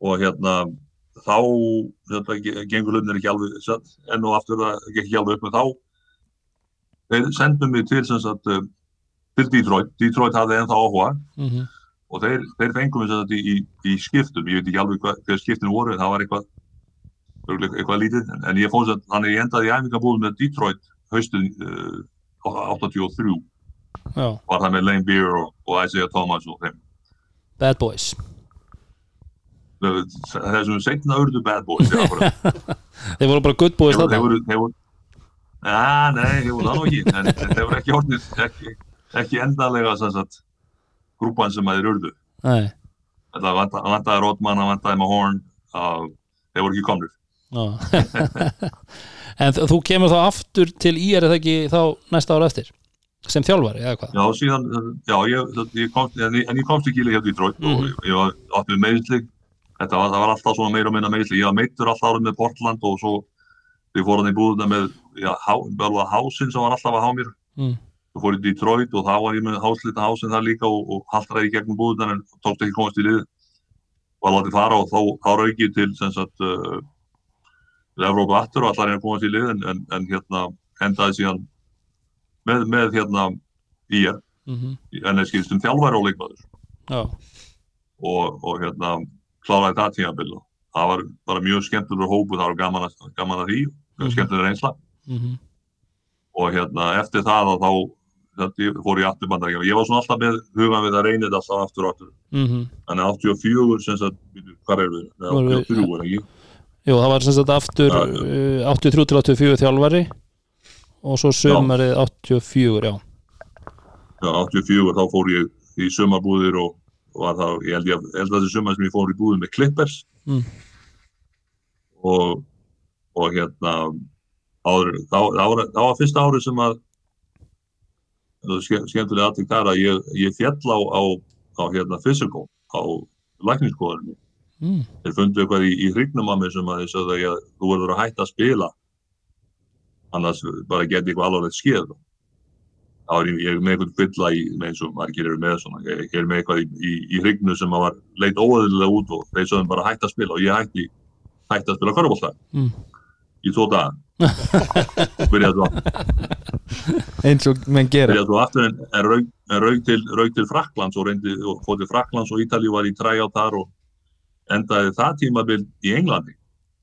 og hérna þá ge- gengur hlutinir ekki alveg enn og aftur það gekk ekki alveg upp með þá þeir sendum mig til sagt eh, til Detroit, Detroit hafði ennþá áhuga. Mhm. og þeir, þeir fengum við sagt í, í, í skiptum, ég veit ekki alveg hvað, skiptin voru en það var eitthvað eitthvað lítið, en, ég sem sagt, þannig ég endaði í æfingabúðum með Detroit haustun uh, 83 Já, var það með Lane Beer og, og Isaiah Thomas og þeim. Bad Boys. Þessum setna urðu bad boys. Þeir voru bara good boys þeir, voru- nei, þeir voru það nú ekki. En, þeir voru ekki orðnir ekki, ekki endalega sem sagt, grúpan sem að þeir þetta vanta- vantaði Rodman, það vantaði Mahorn uh, þeir voru ekki komnir. já En þú kemur þá aftur til IR eða ekki þá næsta ára eftir? Sem þjálfari eða hvað? Já, síðan, já, ég, ég komst, en, ég- en ég komst ekki í leik hjá Detroit og Mhm. ég, ég var átt með meðsli þetta var, var alltaf svona meira og minna meðsli ég var meittur alltaf árið með Portland og svo við fórum í búðuna með já, há, hásinn sem var alltaf að há mér. Mm. svo fór ég í Detroit og þá var ég með háslita hásinn þar líka og, og haltraði í gegnum búðuna en tókst ekki komast í lið. Var látið fara og þá, þá rauk ég til sem sagt uh, Evrópa aftur og allar er að komast í lið en, en, en hérna endaði síðan með, með hérna IR Mhm. en það skilst um þjálfæri og leikmaður Já, og, og hérna kláraði það tímabil og það var bara mjög skemmtilegur hópu, það var gaman að, gaman að því Mhm. skemmtilegur reynsla Mhm. og hérna eftir það og þá þetta, ég fór ég aftur bandaríkjum ég var svona alltaf með hugan við að reyna þetta alltaf aftur og aftur Mhm. þannig að 84 sem sagt, hvað er við- 83 er ekki? Jú, það var sem sagt aftur Já, uh, 83 til 84 þjálfari og svo sumarið 84, já. Já, 84 þá fór ég í sumarbúðir og, var þá, ég held, ég, að þessi sumar sem ég fór í búðir með Clippers. Mm. og, og hérna áður, þá, þá, var, þá var fyrsta árið sem að það ske- skemmtilega aðtík þar að ég, ég fjall á, á, á hérna physical, á lækningsskoðunni mm. þeir fundu eitthvað í, í hrygnum að mér sem að þeir sögðu að þú verður að hætta að spila. Annars bara geti eitthvað alvarlegt skeð. Þá er ég, ég með eitthvað fylla í með eins og margir eru með svona ég, ég er með eitthvað í, í, í hrygnu sem að var leit óeðlilega út og þeir sögðu bara að hætta að spila og ég hætti, hætti að spila körfbólta Mm. í tvo daga. Byrjaði svo. Eins og menn gera. Byrjaði svo aftur en, en rauk, til, rauk til Fraklands og og fór til Fraklands og Ítalíu var í træjátt þar og endaði það tímabil í Englandi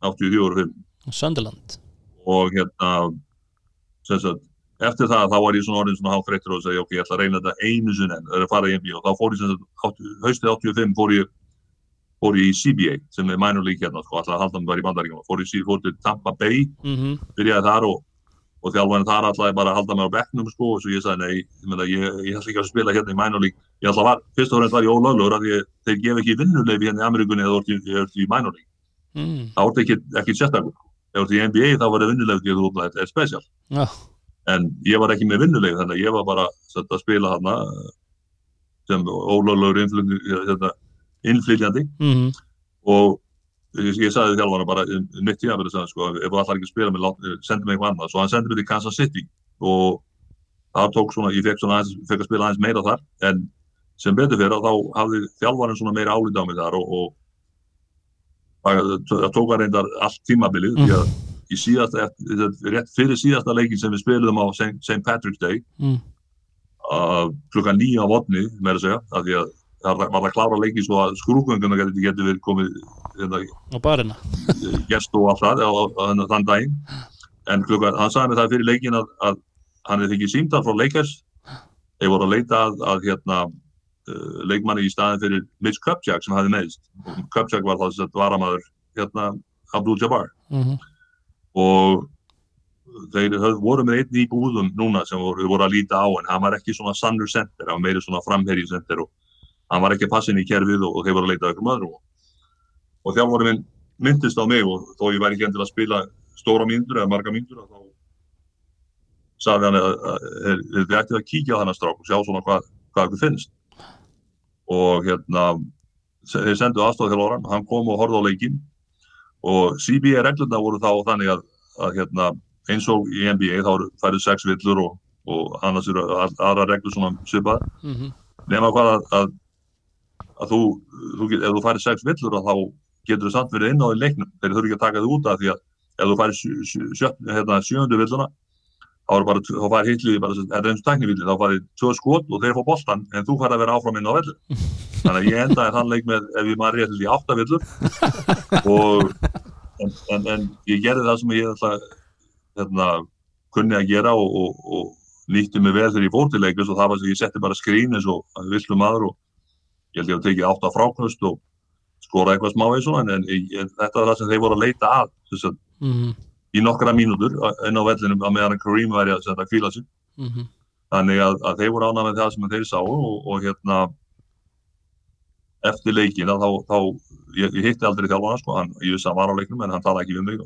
84 og 5 Sunderland. Og hérna sagt, eftir það þá var ég svona orðin svona hálfreittur og sagði ok, ég ætla að reyna þetta einu sinni en það er að fara í NBA og þá fór ég haustið 85 fór ég fór ég í CBA sem er league hérna sko, alltaf að halda mig bara í bandaríkjum fór ég fór til Tampa Bay, mm byrjaði þar og og þjálfarinn þar alltaf bara að halda mig á bekknum sko og svo ég sagði nei, ég, meina, ég, ég ætla ekki að spila hérna í league. Ég ætla var, fyrst og fremst var ég ólöglegur af því að þeir gef ekki vinnuleifi hérna í Ameríkunni eða ert í- í league. Mm. þá ertu ekki, ekki ef þú ert í NBA þá var það að þú ert er special. Já, en ég var ekki með vinnuleif þannig að ég var bara að spila hana sem ólöglegur hérna, innflytjandi. Mm. og ég, ég sagði þjálfana bara um, um mitt tíma fyrir sko, ef þú ætlar ekki að spila mig, eh, sendi mig eitthvað annað svo hann sendi mig til Kansas City og það tók svona, ég fekk svona aðeins, fekk að spila aðeins meira þar en sem betur fyrir að þá hafði þjálfarinn svona meira álít á mig þar og, og það, tók að reyndar allt tímabilið því að í síðasta, rétt fyrir síðasta leikin sem við spilum á St. Patrick's Day Mm. uh, klukkan nýja á vodni meira að segja, af því að það var að klára leiki svo að skrúkvönguna getur verið komið á barina. Gest og allt það á, þann daginn. En klukkan, hann sagði mér það fyrir leikin að, að hann hefði þykir símtal frá leikers þeir voru að leita að, að hérna, uh, leikmanni í staðin fyrir Mitch Kupchak sem hafði meðist Kupchak var það að varamaður hérna, Abdul Jabbar. Mm. og þeir voru með einn í búðum núna sem voru, voru að líta á en hann var ekki svona sannur center, hann var meiri svona framherri center og hann var ekki að passa inn í kerfið og, og þeir voru að leita að ykkur maður og, og þjálfari minn myndist á mig og þó ég væri ekki endilega að spila stóra mínútur eða marga mínútur þá sagði hann að, að, að þið ættið að kíkja á þennan strák og sjá svona hvað, hvað ykkur finnst. Og hérna þeir sendu aðstofþjálfaran, hann kom og horfði á leikinn. Og CBA reglurna voru þá þannig að, að hérna, eins og í NBA þá færið sex villur og, og annars eru aðra reglur svona svipað Mm. nema hvað að, að, að þú, þú ef þú færið sex villur að þá getur þú samt verið inn á í leiknum. Þeir þurfi ekki að taka þið út af því að ef þú færið sjö, sjö, sjö, hérna, villuna þá er bara, þá færið hitlið bara, þetta er eins og tæknivilli, þá færið tvö skot og þeir fá boltan en þú færið að vera áfram inn á vellu þannig að ég endaði þann leik með ef ég maður rétt í átta villur. Og en, en, en ég gerði það sem ég ætla, hérna, kunni að gera og, og, og nýtti mig vel þegar ég fór til leiklis og það var sem ég setti bara skrín eins og villu maður og ég held ég að fráknust og skora eitthvað smá eins og en, en, en þetta var það sem þeir voru að leita að þess að Mm. í nokkra mínútur inn á vellinum að meðan Kareem væri að setja kvíla sig Mm. þannig að, að þeir voru ánað með það sem þeir sá og, og hérna eftir leikina þá, þá ég, ég hitti aldrei þjálfana sko, hann, ég vissi að hann var á leiknum en hann talaði ekki við mig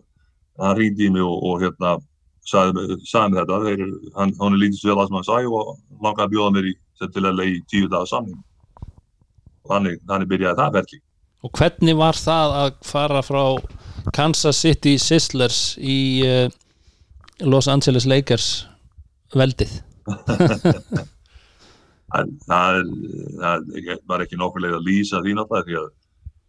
hann ringdi í mig og, og hérna sagði, sagði mér þetta þeir, hann, hann er lítið vel að sem hann sagði og langaði að bjóða mér í til að leið í tíu dagar og þannig, þannig byrjaði það verkli og hvernig var það að fara frá Kansas City Sizzlers í uh, Los Angeles Lakers veldið? Það, það, það var ekki nokkur leið að lýsa því náttúrulega því að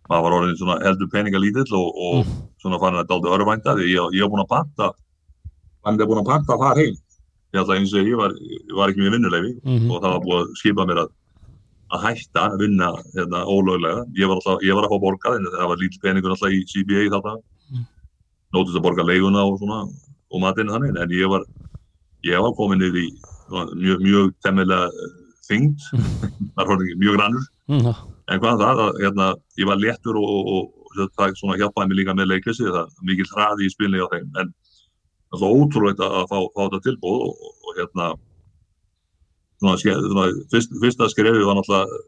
maður var orðin svona heldur peningalítill og, og svona fann þetta aldrei örvænta því ég, var búin að panta hann er búin að panta þar heim. Ég ætla eins og ég var, ég var ekki með vinnuleifi Mhm. og það var búið að skipa mér að að hætta að vinna hérna, ólöglega. Ég var, alltaf, ég var að fá borgað það var lítill peningur alltaf í CBA þarna Mm. nótist að borga leiguna og svona og matinn þannig en ég var ég var komin yfir í mjög, mjög temmilega þyngd. Það er horfði mjög grannur. Mm. en hvað það, að, hérna, ég var léttur og, og, og, það svona hjálpaði mér líka með leikleysi það er mikil hraði í spilni á þeim. En það svo ótrúlegt að, að fá, fá þetta tilbúð og hérna svona, svona fyrst, fyrsta skrefi var náttúrulega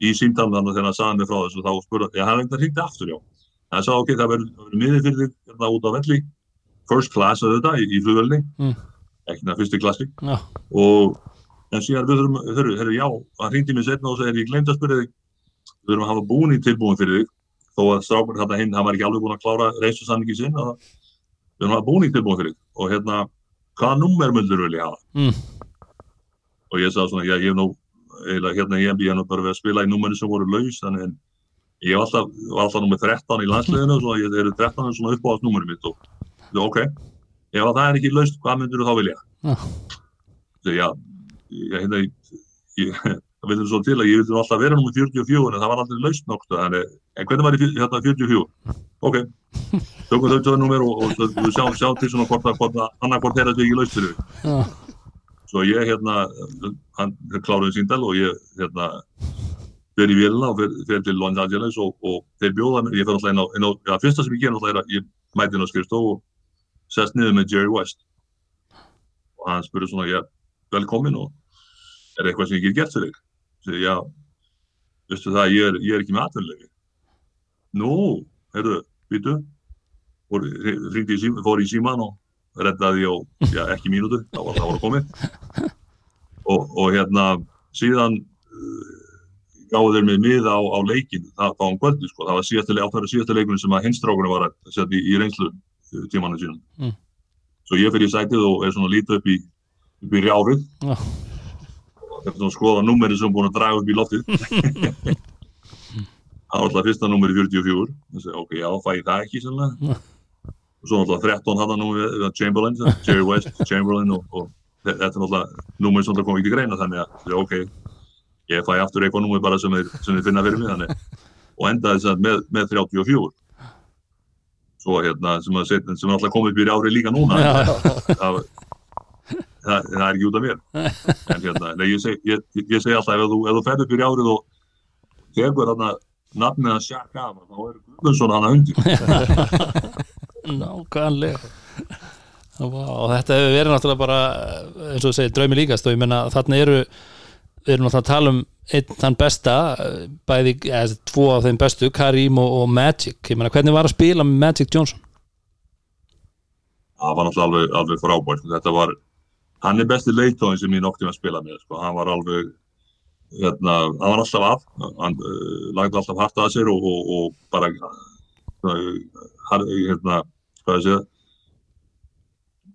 í símtalinu þannig þegar hann sagði mér frá þessu þá spurði, já, hann reyndi að hringdi aftur, já. Hann sagði, ok, það verður miðið fyrir þig hérna út á velli first class auðvitað í, í flugvelni Mm. ekki það fyrstu klassi. Já, og en síðan við þurfum, þurfum, þurfum já, hann hringdi mér setna og sagði, ég glemt að spyrja þig við þurfum að hafa búning tilbúin fyrir þig. Þó að strákur þetta hinn, hann var ekki alveg búin að klára reysusamningi sinn og við þurfum að hafa búning tilbúin fyrir þig. Og hérna, hvaða nummer myndur vil ég hafa? Mm, og ég sagði svona, já, ég hef nú eiginlega hérna í NBA nú bara við að spila í nummerinu sem voru laus þannig en ég var alltaf, var alltaf nummer 13 í landsliðinu og ég eru 13 svona uppáðast nummerinu mitt og ok, ef að það er ekki laust, hvað myndur þú þá vilja? Já. Þegar, já, ég, hérna, ég, það vildur svo til að ég vildi nú alltaf vera nummer 44 en það var aldrei laust þannig, en hvernig var ég hérna 44? Ok, tökum þau tvö nummer og, og, og við sjáum, sjáum til svona hvort að, hvort að annarkvort er þetta ekki laust fyrir þig. Svo ég hérna, hann kláruði síndal og ég hérna fer í vélina og fer til Los Angeles og, og þeir bjóða mér, ég fer alltaf inn á, inn á ja, fyrsta sem ég ger alltaf er að ég mæti inn á skrifstof og sest niður með Jerry West og hann spurði svona, já, velkomin og er eitthvað sem ég get gert fyrir þig? Svo já, veistu það, ég er, ég er ekki með atvinnulegi. Nú, heyrðu, býtu, fór í síman og reddaði á, já, ekki mínútu, þá var það komið. Og, og hérna síðan uh, gáðu þeir mig miða á, á leikin það, var um kvöldi sko, það var síðasta leikunum sem að hinstrákunum var að setja í, í reynslu uh, tímanu sínum. Mm. svo ég fyrir í sætið og er svona lítið upp í upp í rjárið. Já. og þetta er svona að skoða númeri sem búin að draga upp í loftið. Það var alltaf fyrsta númeri 44 Ég segi, ok, já, fæ ég það ekki sannlega og svo alltaf 13 hann nú við Chamberlain, Jerry West, Chamberlain og, og þe- þetta er alltaf númer sem það kom ekki greina þannig að ok, ég fæ aftur eitthvað númer bara sem sem þeir finna fyrir mig þannig og endaði að með, með 34 svo hérna sem að setja, sem er alltaf komið í ári líka núna. Það, það, það er ekki út af mér. En hérna, nei, ég, seg, ég, ég, segi alltaf ef þú, þú ferð upp í árið og tekur þarna nafnið að sjakka af þá er Guðmundsson hann að undir nákvæmlega og þetta hefur verið náttúrulega bara eins og þú segir, draumi líkast og ég menna þarna eru við erum náttúrulega að tala um einn þann besta bæði, eða tvo af þeim bestu Karim og, og Magic, ég menna hvernig var að spila með Magic Johnson? það var náttúrulega alveg, alveg frábært þetta var, hann er besti leitóðin sem ég noktið að spila með sko. hann var alveg hérna, hann var alltaf að hann uh, lagði alltaf hart að sér og, og, og bara uh, hérna, hvað segja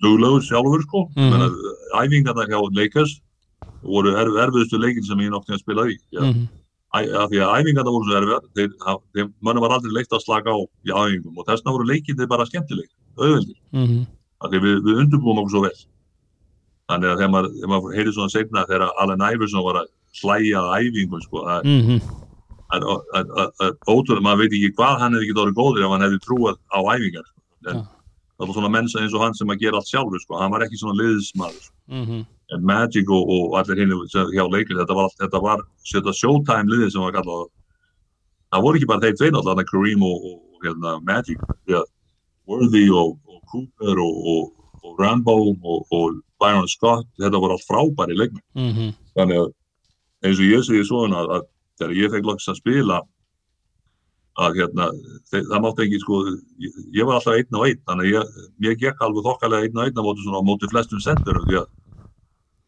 duglegur sjálfur sko Mhm. mm -hmm. æfingarna hjá Lakers voru erf, erfiðustu leikin sem ég noktið að spila í Já. Mm Æ, af því að æfingarna voru svo erfiðar þeir, þeim mönnum var aldrei leikt að slaka á í æfingum og þessna voru leikinni bara skemmtileg auðveldir -hmm. af því við, við undurbúum okkur svo vel þannig að þegar maður, maður heyrði svona segna þegar Allen Iverson var að hlæja að æfingum sko, Mm er að- ótrúlega, maður veit ekki hvað hann hefði ekki orðið góður ef hann hefði trúað á æfingar sko. En Ja. það var svona menn sem- eins og hann sem að gera allt sjálfur sko. hann var ekki svona liðsmaður sko. -hmm. en Magic og, og allir hinn hjá leikir, þetta var, þetta var þetta showtime liðið sem var kallað það voru ekki bara þeir tveir alltaf Kareem og, og, hérna, Magic að Worthy og, og Cooper og, Rambo og, og Byron Scott þetta voru allt frábæri leikmenn Mm þannig að eins og ég segi svona að, að þegar ég fekk loks að spila að hérna það mátti ekki sko ég, ég var alltaf einn á einn þannig ég, ég gekk alveg þokkalega einn á einn á móti svona á móti flestum sendurum því að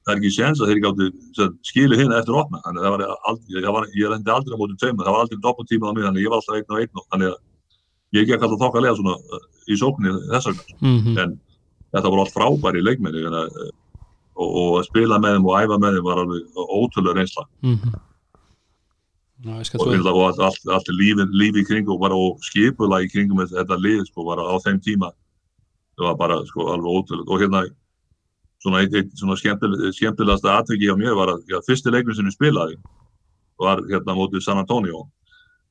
það er ekki séns að þeir gáttu skilu hinn eftir opna þannig að það var aldrei, ég, var, ég rendi aldrei á móti tveimur, það var aldrei doppeltíma á mig þannig að ég var alltaf einn á einn þannig að ég gekk alltaf þokkalega svona uh, í sóknir þess vegna -hmm. en þetta voru allt frábæri leikmenni uh, og, og að spila með þeim og æfa með þeim var alveg ótrúlega reynsla Mhm. Já, skal og, allt, allt, allt lífi, lífi í kring og bara skipula í kringum þetta- lið sko bara á þeim tíma. Það var bara sko alveg ótrúlega og hérna svona svona skemmtileg, skemmtilegasta atviki hjá mér var að já, fyrsti leikur sem ég spilaði var hérna mótið San Antonio.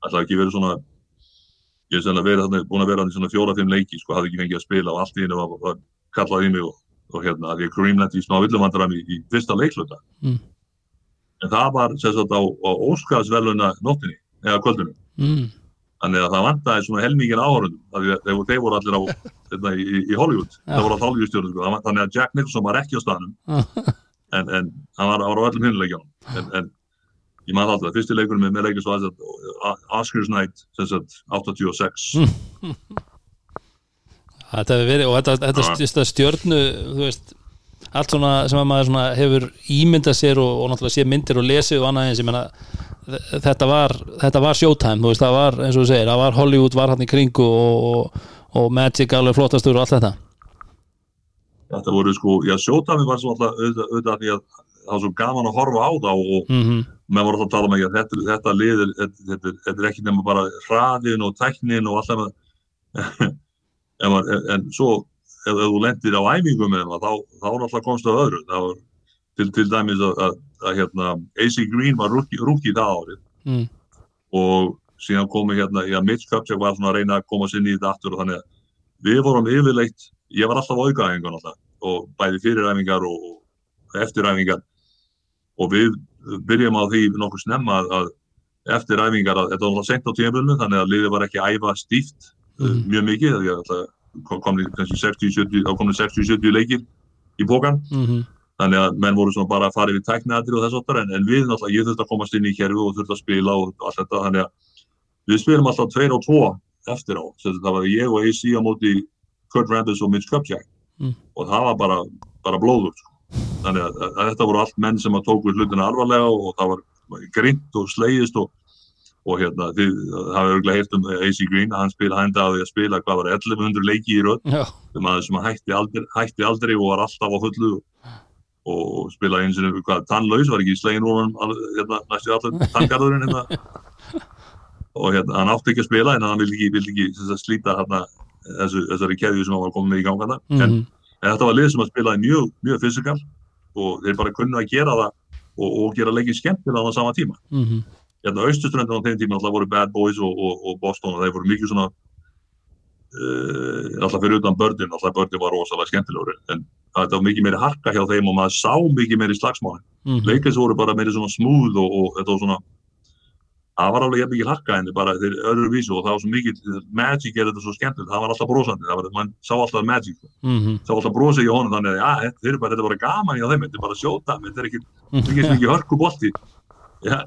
Alltaf ekki verið svona ég er sennilega verið þarna, búin að vera þarna í svona fjóra-fimm leiki sko, hafði ekki fengið að spila og allt í hennu var, var kallað í mig og, og hérna, að ég Kareem lendi í smá villumandram í, í fyrsta leikluta. Mm. En það var sagt á, á Óskarsveluna nóttinni, eða kvöldinu mm. þannig að það vantaði svona helmingin þegar þeir, voru allir á hérna, í, í Hollywood, Já. það voru á Hollywood stjórnum sko. Var- þannig að Jack Nicholson var ekki á staðnum en, en hann var, var á öllum hinnuleikjum en, en ég man alltaf, fyrsti leikurinn með, með leikjum svo að Oscars Night sagt 86 Mm. Þetta hefur verið og þetta, þetta, þetta stjörnu þú veist, allt svona sem að maður svona hefur ímyndað sér og, og náttúrulega sé myndir og lesið og annað eins ég meina þ- þetta var, þetta var showtime þú veist, það var, eins og þú segir, það var Hollywood var hann í kringu og, og, og Magic alveg flottastur og allt þetta þetta voru sko, já sjótami var svo alltaf auðvitað, því að það var svo gaman að horfa á það og, mm -hmm. menn voru alltaf að tala um ekki að þetta, þetta lið er, þetta, þetta, er- þetta er ekki nema bara hraðin og tæknin og alltaf en, en, en svo ef, ef þú lendir á æfingum með það þá, þá er alltaf komst af öðru það var til, til dæmis að, að, að hérna, AC Green var rúki, rúki það árið mm. og síðan komu hérna, já, Mitch Kupchak var svona að reyna að komast inn í þetta aftur og þannig að við vorum yfirleitt, ég var alltaf á aukaæfingun alltaf og bæði fyriræfingar og, og eftiræfingar og við byrjum á því nokkuð snemma að, að eftiræfingar, þetta var alltaf sent á tímabölinu þannig að liðið var ekki æfa stíft mm. mjög mikið, það kom, kom kannski 60-70, þá komni 60-70 leikir í bókan Mm þannig að menn voru svona bara að fara yfir tækniadir og þess áttar en, en við náttúrulega, ég þurfti að komast inn í kerfi og þurfti að spila og allt þetta þannig að við spilum alltaf 2 og 2 eftir á, það var ég og AC á móti Kurt Rambis og Mitch Kupchak Mm. og það var bara, bara blóður sko. þannig að, að, að þetta voru allt menn sem að tóku hlutina alvarlega og, það var grint og slegist og, og hérna, þið hafið örgulega heyrt um AC Green, hann spila, hann endaði að spila hvað var 1100 leiki í rödd. Já, þegar maður sem hætti aldrei, hætti aldrei og var alltaf á fullu og, og spilaði eins og hvað, tannlaus, var ekki slegin úr hann hérna, næstu allir tanngarðurinn hérna. og hérna, hann átti ekki að spila en hann vildi ekki, vildi ekki sem sagt, slíta hérna, þessu, þessari keðju sem hann var komið með í gangana. Mm en, en þetta var lið sem að spilaði mjög, mjög fysikal og þeir bara kunnu að gera það og, og gera leikið skemmtilega á sama tíma. -hmm. Hérna austuströndin á þeim tíma alltaf voru Bad Boys og, og, og Boston og þeir voru mikið svona uh, alltaf fyrir utan börnin alltaf börnin var rosalega skemmtilegur en þetta var mikið meiri harka hjá þeim og maður sá mikið meiri slagsmáli Mm leikins voru bara meiri svona smooth og, og þetta var svona það var alveg mikið harka en bara þeir öðru vísu og það var svo mikið Magic er þetta svo skemmtilegt, það var alltaf brosandi það var, mann sá alltaf Magic. -hmm. sá alltaf brosið í honum þannig að ja, þetta, þetta er bara gaman hjá þeim, þetta er bara sjóta þetta er ekki, er ekki, ekki hörku bolti ja.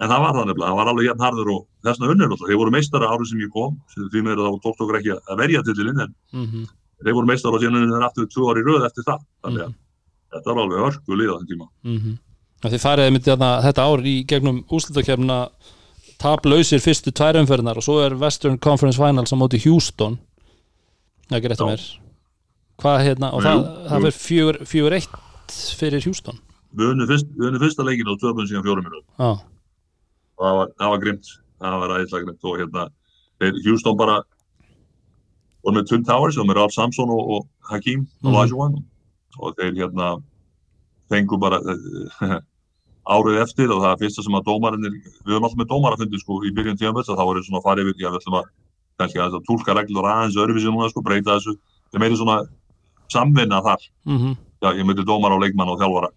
En það var það nefnilega það var alveg jafn harður og þessna unnur alltaf. þeir voru meistara árið sem ég kom því meður þá tókst okkur ekki að verja tillilinn en -hmm. þeir voru meistara og síðan unnur þeir aftur tvö ári röð eftir það. Þannig að Mhm. þetta var alveg á þenn tíma. Mm Þið farið myndi þarna, þetta ár í gegnum úrslutakefna taplausir fyrstu tvær umferðnar og svo er Western Conference Finals á móti Houston. Það er ekki rétt að mér. Hvað hérna, og það, það fjögur eitt fyrir Houston. Við unnum fyrsta leikin og fjórum minútur Já, og það var, það var grimt. Það var æðislega grimt og hérna Houston bara voru með Twin Towers og með Ralph Samson og, og Hakim og Mhm. Lajuan og þeir hérna fengu bara árið eftir og það er fyrsta sem að dómarinn við höfum alltaf með dómarafundi sko í byrjun tíma þá voru svona að fara yfir, já við ætlum að kannski að tólka reglur aðeins öðruvísi núna sko, breyta þessu, þeir meiri svona samvinna þar. Mm já, ég myndi dómar á leikmann og þjálfara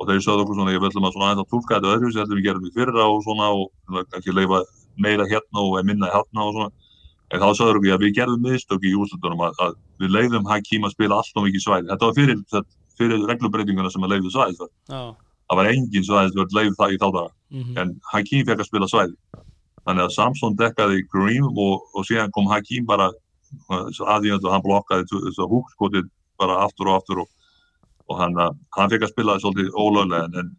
og þeir sögðu okkur svona, ég vil að svona aðeins að tólka þetta öðru, sem við gerum við fyrra og svona og ekki leifa meira hérna og minna hérna og svona. En þá sögðu okkur að við gerðum mistök í úrslutunum að, að við leiðum Hakim að spila alltaf mikið svæði, þetta var fyrir, fyrir reglubreitinguna sem að leiðu svæði já. Það var engin svæði sem var leið það í þá daga. Mm en Hakim fekk að spila svæði. Þannig að Samson dekkaði Green og, og síðan kom Hakim bara aðvíðan og hann blokkaði húkskotið bara aftur og aftur og, og hann, uh, hann fekk að spila svolítið ólöglega en, en,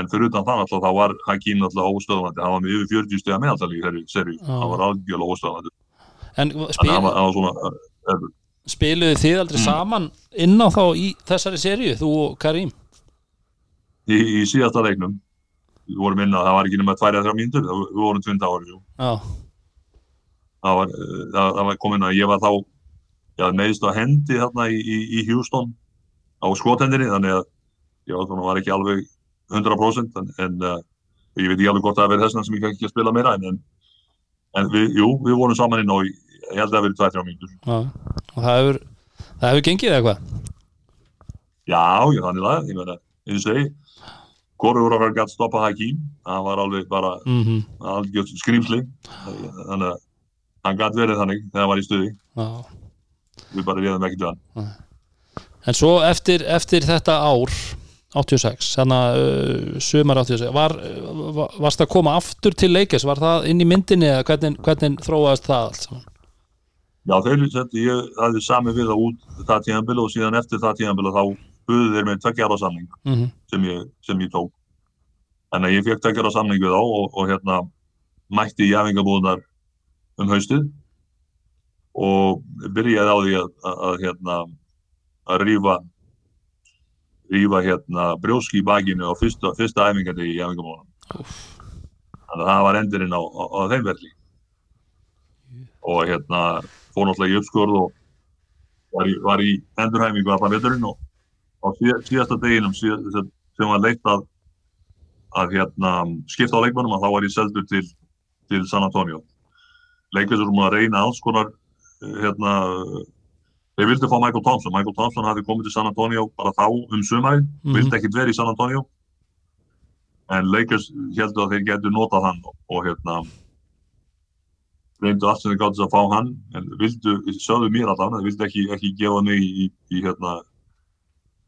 en fyrir utan þann alltaf þá var Hakim alltaf óstöðvandi. Hann var með yfir 40 steg að meðaltali í þeirri seri Já. hann var algjörlega óstöðvandi. En spil, að hann var, hann var svona uh, spiluðu þið aldrei Mm. saman inn á þá í þessari seríu, þú og Karim? Í, í síðasta leiknum. Við vorum inn að það var ekki nema tvær eða þrjá mínútur. Það- við vorum tvund ári jú. Já, það var, það, það var komin að ég var þá já, neðist á hendi þarna í, í, í Houston á skothendinni þannig að var, svona, var ekki alveg 100% en, en uh, ég veit ekki alveg hvort það verið þessna sem ég kann ekki að spila meira en, en, en við, jú, við vorum saman inn í- ég held að það verið 2-3 mínútur. Já og það hefur það hefur gengið eða hvað? Já, ég þannig að, ég meina eins og segi, hvorur okkar gætt stoppa Hakim, hann var alveg bara mm algjörð skrýmsli þannig að hann gætt verið þannig þegar hann var í stuði. Já. Við bara réðum ekkert við hann en svo eftir, eftir þetta ár 86, þannig að uh, sumar 86, var, var, varst að koma aftur til leikis, var það inn í myndinni eða hvernig, hvernig þróaðist það allt saman? Já, setti, ég hafði sami við það út það tíðanbili og síðan eftir það tíðanbili þá buðu þeir með tveggja ára samning Mm sem ég, sem ég tók. Þannig að ég fekk tveggja ára samning við þá og, og hérna mætti jæfingabúðunar um haustið og byrjaði á því að, að, að hérna að rífa rífa hérna brjóski í bakinu á fyrsta, fyrsta æfingandi í jæfingabúðunum. Þannig að það var endurinn á, á, á þeim verli. Og hérna fór náttúrulega í uppskurð og var í, var í endurhæfingu allan veturinn og á síð, síðasta deginum síð, sem var leitt að að hérna skipta á leikmannum að þá var ég seldur til, til San Antonio. Leikmennir voru að reyna alls konar eh, hérna þeir vildi fá Michael Thompson. Michael Thompson hafi komið til San Antonio bara þá um sumari, Mhm. vildi ekkit verið í San Antonio en Lakers heldur að þeir getur notað hann og, og hérna reyndu allt sem þeir gátt að fá hann en vildu, sögðu mér allan þeir vildi ekki, ekki gefa mig í, í, hérna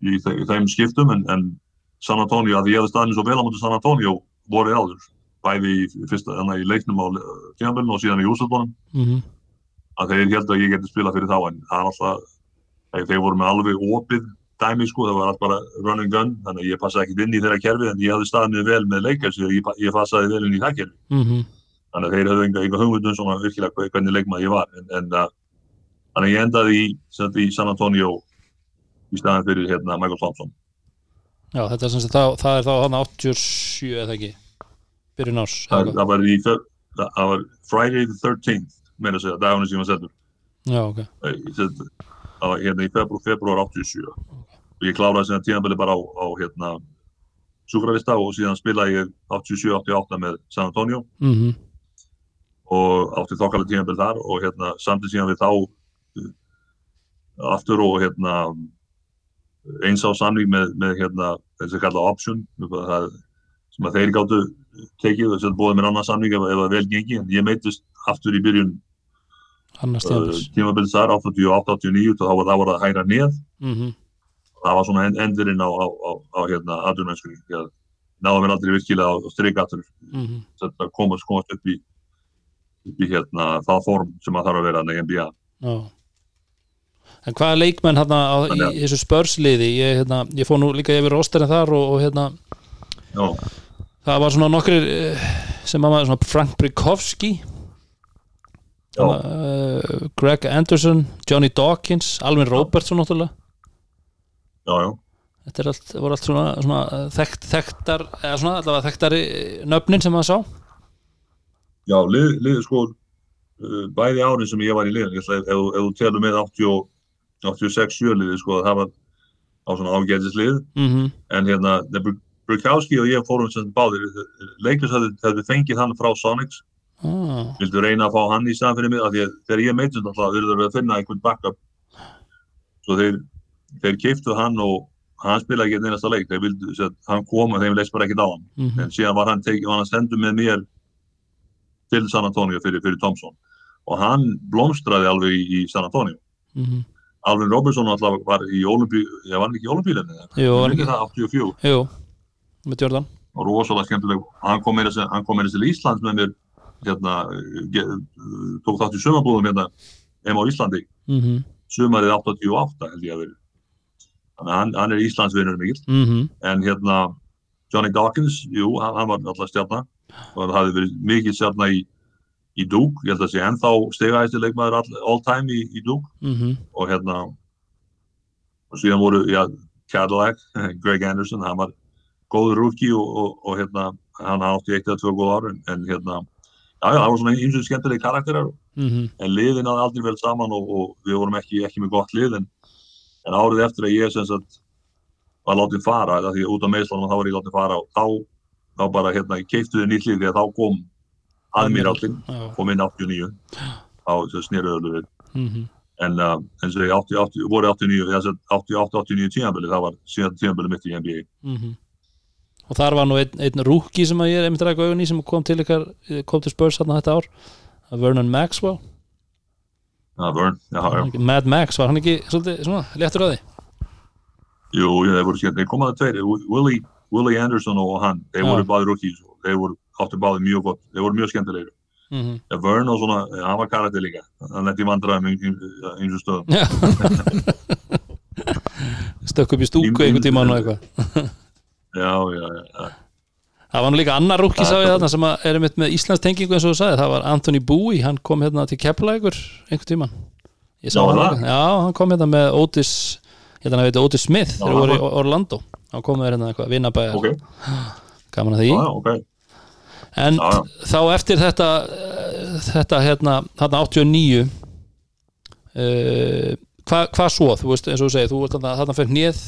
í þe þeim skiptum en, en San Antonio, að ég hefði staðin svo vel á mútið San Antonio voru áður bæði í, fyrsta, í leiknum á tímanbölinu og síðan í úrslutunum -hmm. Að þeir held að ég geti spila fyrir þá en það er alltaf, þeir, þeir voru með alveg opið dæmi sko, það var alltaf bara run and gun, þannig að ég passaði ekkert inn í þeirra kerfi en ég hafði staðið mig vel með leikars þegar ég, ég passaði vel inn í það kerfi. Mm þannig að þeir hefðu enga, enga hugmyndum svona virkilega hve- hvernig leikmaður ég var. En, en uh, þannig að ég endaði í, í San Antonio í staðan fyrir hérna, Michael Thompson. Já, þetta er sem sagt, það, það er þá hann 87 eða ekki? Byrjun árs það, það var í það var Friday the 13th meira að segja, dagunum sem ég var settur Já, ok. Eh, það var hérna í februar, februar 87 og ég kláraði síðan tíðanbili bara á, á hérna sjúkralista og síðan spilaði ég 87-88 með San Antonio. Mm og átti þokkalega tímanbili þar og hérna samtidig síðan við þá uh, aftur og hérna eins á samning með, með hérna þess að kalla option það, sem að þeir gáttu tekið og bóðið mér annan samning ef, ef það vel gengi. En ég meitist aftur í byrjun tíðanbils tímabili þar 88-89 þá var það að hæra neð. Mm -hmm. það var svona end, endurinn á, á, á, á hérna aðurmennskunni náðum við aldrei virkilega á strikaftur Mm -hmm. þetta komast, komast upp í upp í hérna það form sem að þarf að vera í NBA Já. En hvaða leikmenn hérna á, í þessu spörsliði ég, hérna, ég fór nú líka yfir rosterinn þar og, og hérna, Já, það var svona nokkrir eh, sem að maður, svona Frank Brikovski já, uh, Greg Anderson Johnny Dawkins, Alvin Robertson náttúrulega. Já, já, þetta allt, voru allt svona, svona eh, þekkt, þekktar, eða svona allavega þekktari eh, nöfnin sem maður sá. Já, lið, lið sko uh, bæði árin sem ég var í ætla, ef, þú telur með 80, 86 sjöliði sko, það var á svona ágætislið mm en hérna, Brukowski og ég fórum sem báðir, leiklis hefði fengið hann frá Sonics, ah, vildu reyna að fá hann í staðan fyrir mig, af því að þegar ég meitist alltaf, þurfðu að finna einhvern backup. Svo þeir, þeir keiftu hann og hann spilaði ekki einn einasta leik, þeir vildu, sagt, hann kom og þeim leist bara ekkert á hann. Mm en síðan var hann, tekið, var hann sendur með mér til San Antonio fyrir, fyrir Thompson. Og hann blómstraði alveg í, í San Antonio. -hmm. Alvin Robertson alltaf var í Olympi ég var ekki í Olympílinni Jú, var ekki. það 84 Jú, með Jordan. Og rosalega skemmtileg. Hann kom meira til Íslands með mér hérna, tók þátt í sömabúðum hérna heim á Íslandi. Mm -hmm. sumarið 88 held ég að verið þannig að hann, hann er Íslandsvinnur mikill. Mm -hmm. en hérna Johnny Dawkins, jú, hann, hann var alltaf stjarnar og það hafði verið mikið stjarnar í, í Duke, ég held að sé ennþá stegæðistir leikmaður all, all time í, í Duke. Mm og hérna og síðan voru, já, Cadillac Greg Anderson, hann var góður rookie og, og, og hérna hann átti eitt eða tvö góð ár en, en hérna já, já, það var svona eins og skemmtilegi karakterar Mhm. en liðin hafði aldrei vel saman og, og við vorum ekki, ekki með gott lið en, en árið eftir að ég sagt var látið fara, því að út á meðslanum þá var ég látið fara og þá, þá bara hérna keiftuði nýtt lið því að þá kom aðmýraldin, Já. kom inn 89 þá snýruðu við Mhm. en uh, eins og ég 80, 80, voru 89, ég sett 88-89 tímabili, það var síðan tímabili mitt í NBA Mhm. Og þar var nú einn, einn rúki sem að ég er einmitt ræk augun í sem kom til ykkar kom til Spurs þarna þetta ár. Vernon Maxwell. Það var, já, já, Mad Max, var hann ekki svolítið svona léttur að því? jú, þeir voru skemmt, þeir komaði tveir. Willie, Willie Anderson og hann þeir Já. voru báði og þeir voru áttu báði mjög gott, þeir voru mjög skemmtilegir. Mm -hmm. ja, Vern og svona, eh, hann var karakter líka. Hann vandræðum í eins og stöðum. Stökk upp í stúku einhvern tímann og eitthvað já, já, já, það var nú líka annar rúkki sá Það- ég þarna sem er mitt með Íslands tengingu eins og þú sagði, það var Anthony Bowie hann kom hérna til Keflavíkur einhvern sá Já, hann það? já, hann kom hérna með Otis hann heiti Otis Smith þegar voru í Orlando. Hann kom með hérna eitthvað, vinnabæjar ok, gaman að því. Já, já, ok. En Já, já. þá eftir þetta eh, þetta hérna, þarna 89 uh, hvað hva svo, þú veist, eins og þú segir þú veist þarna, fyrir hnið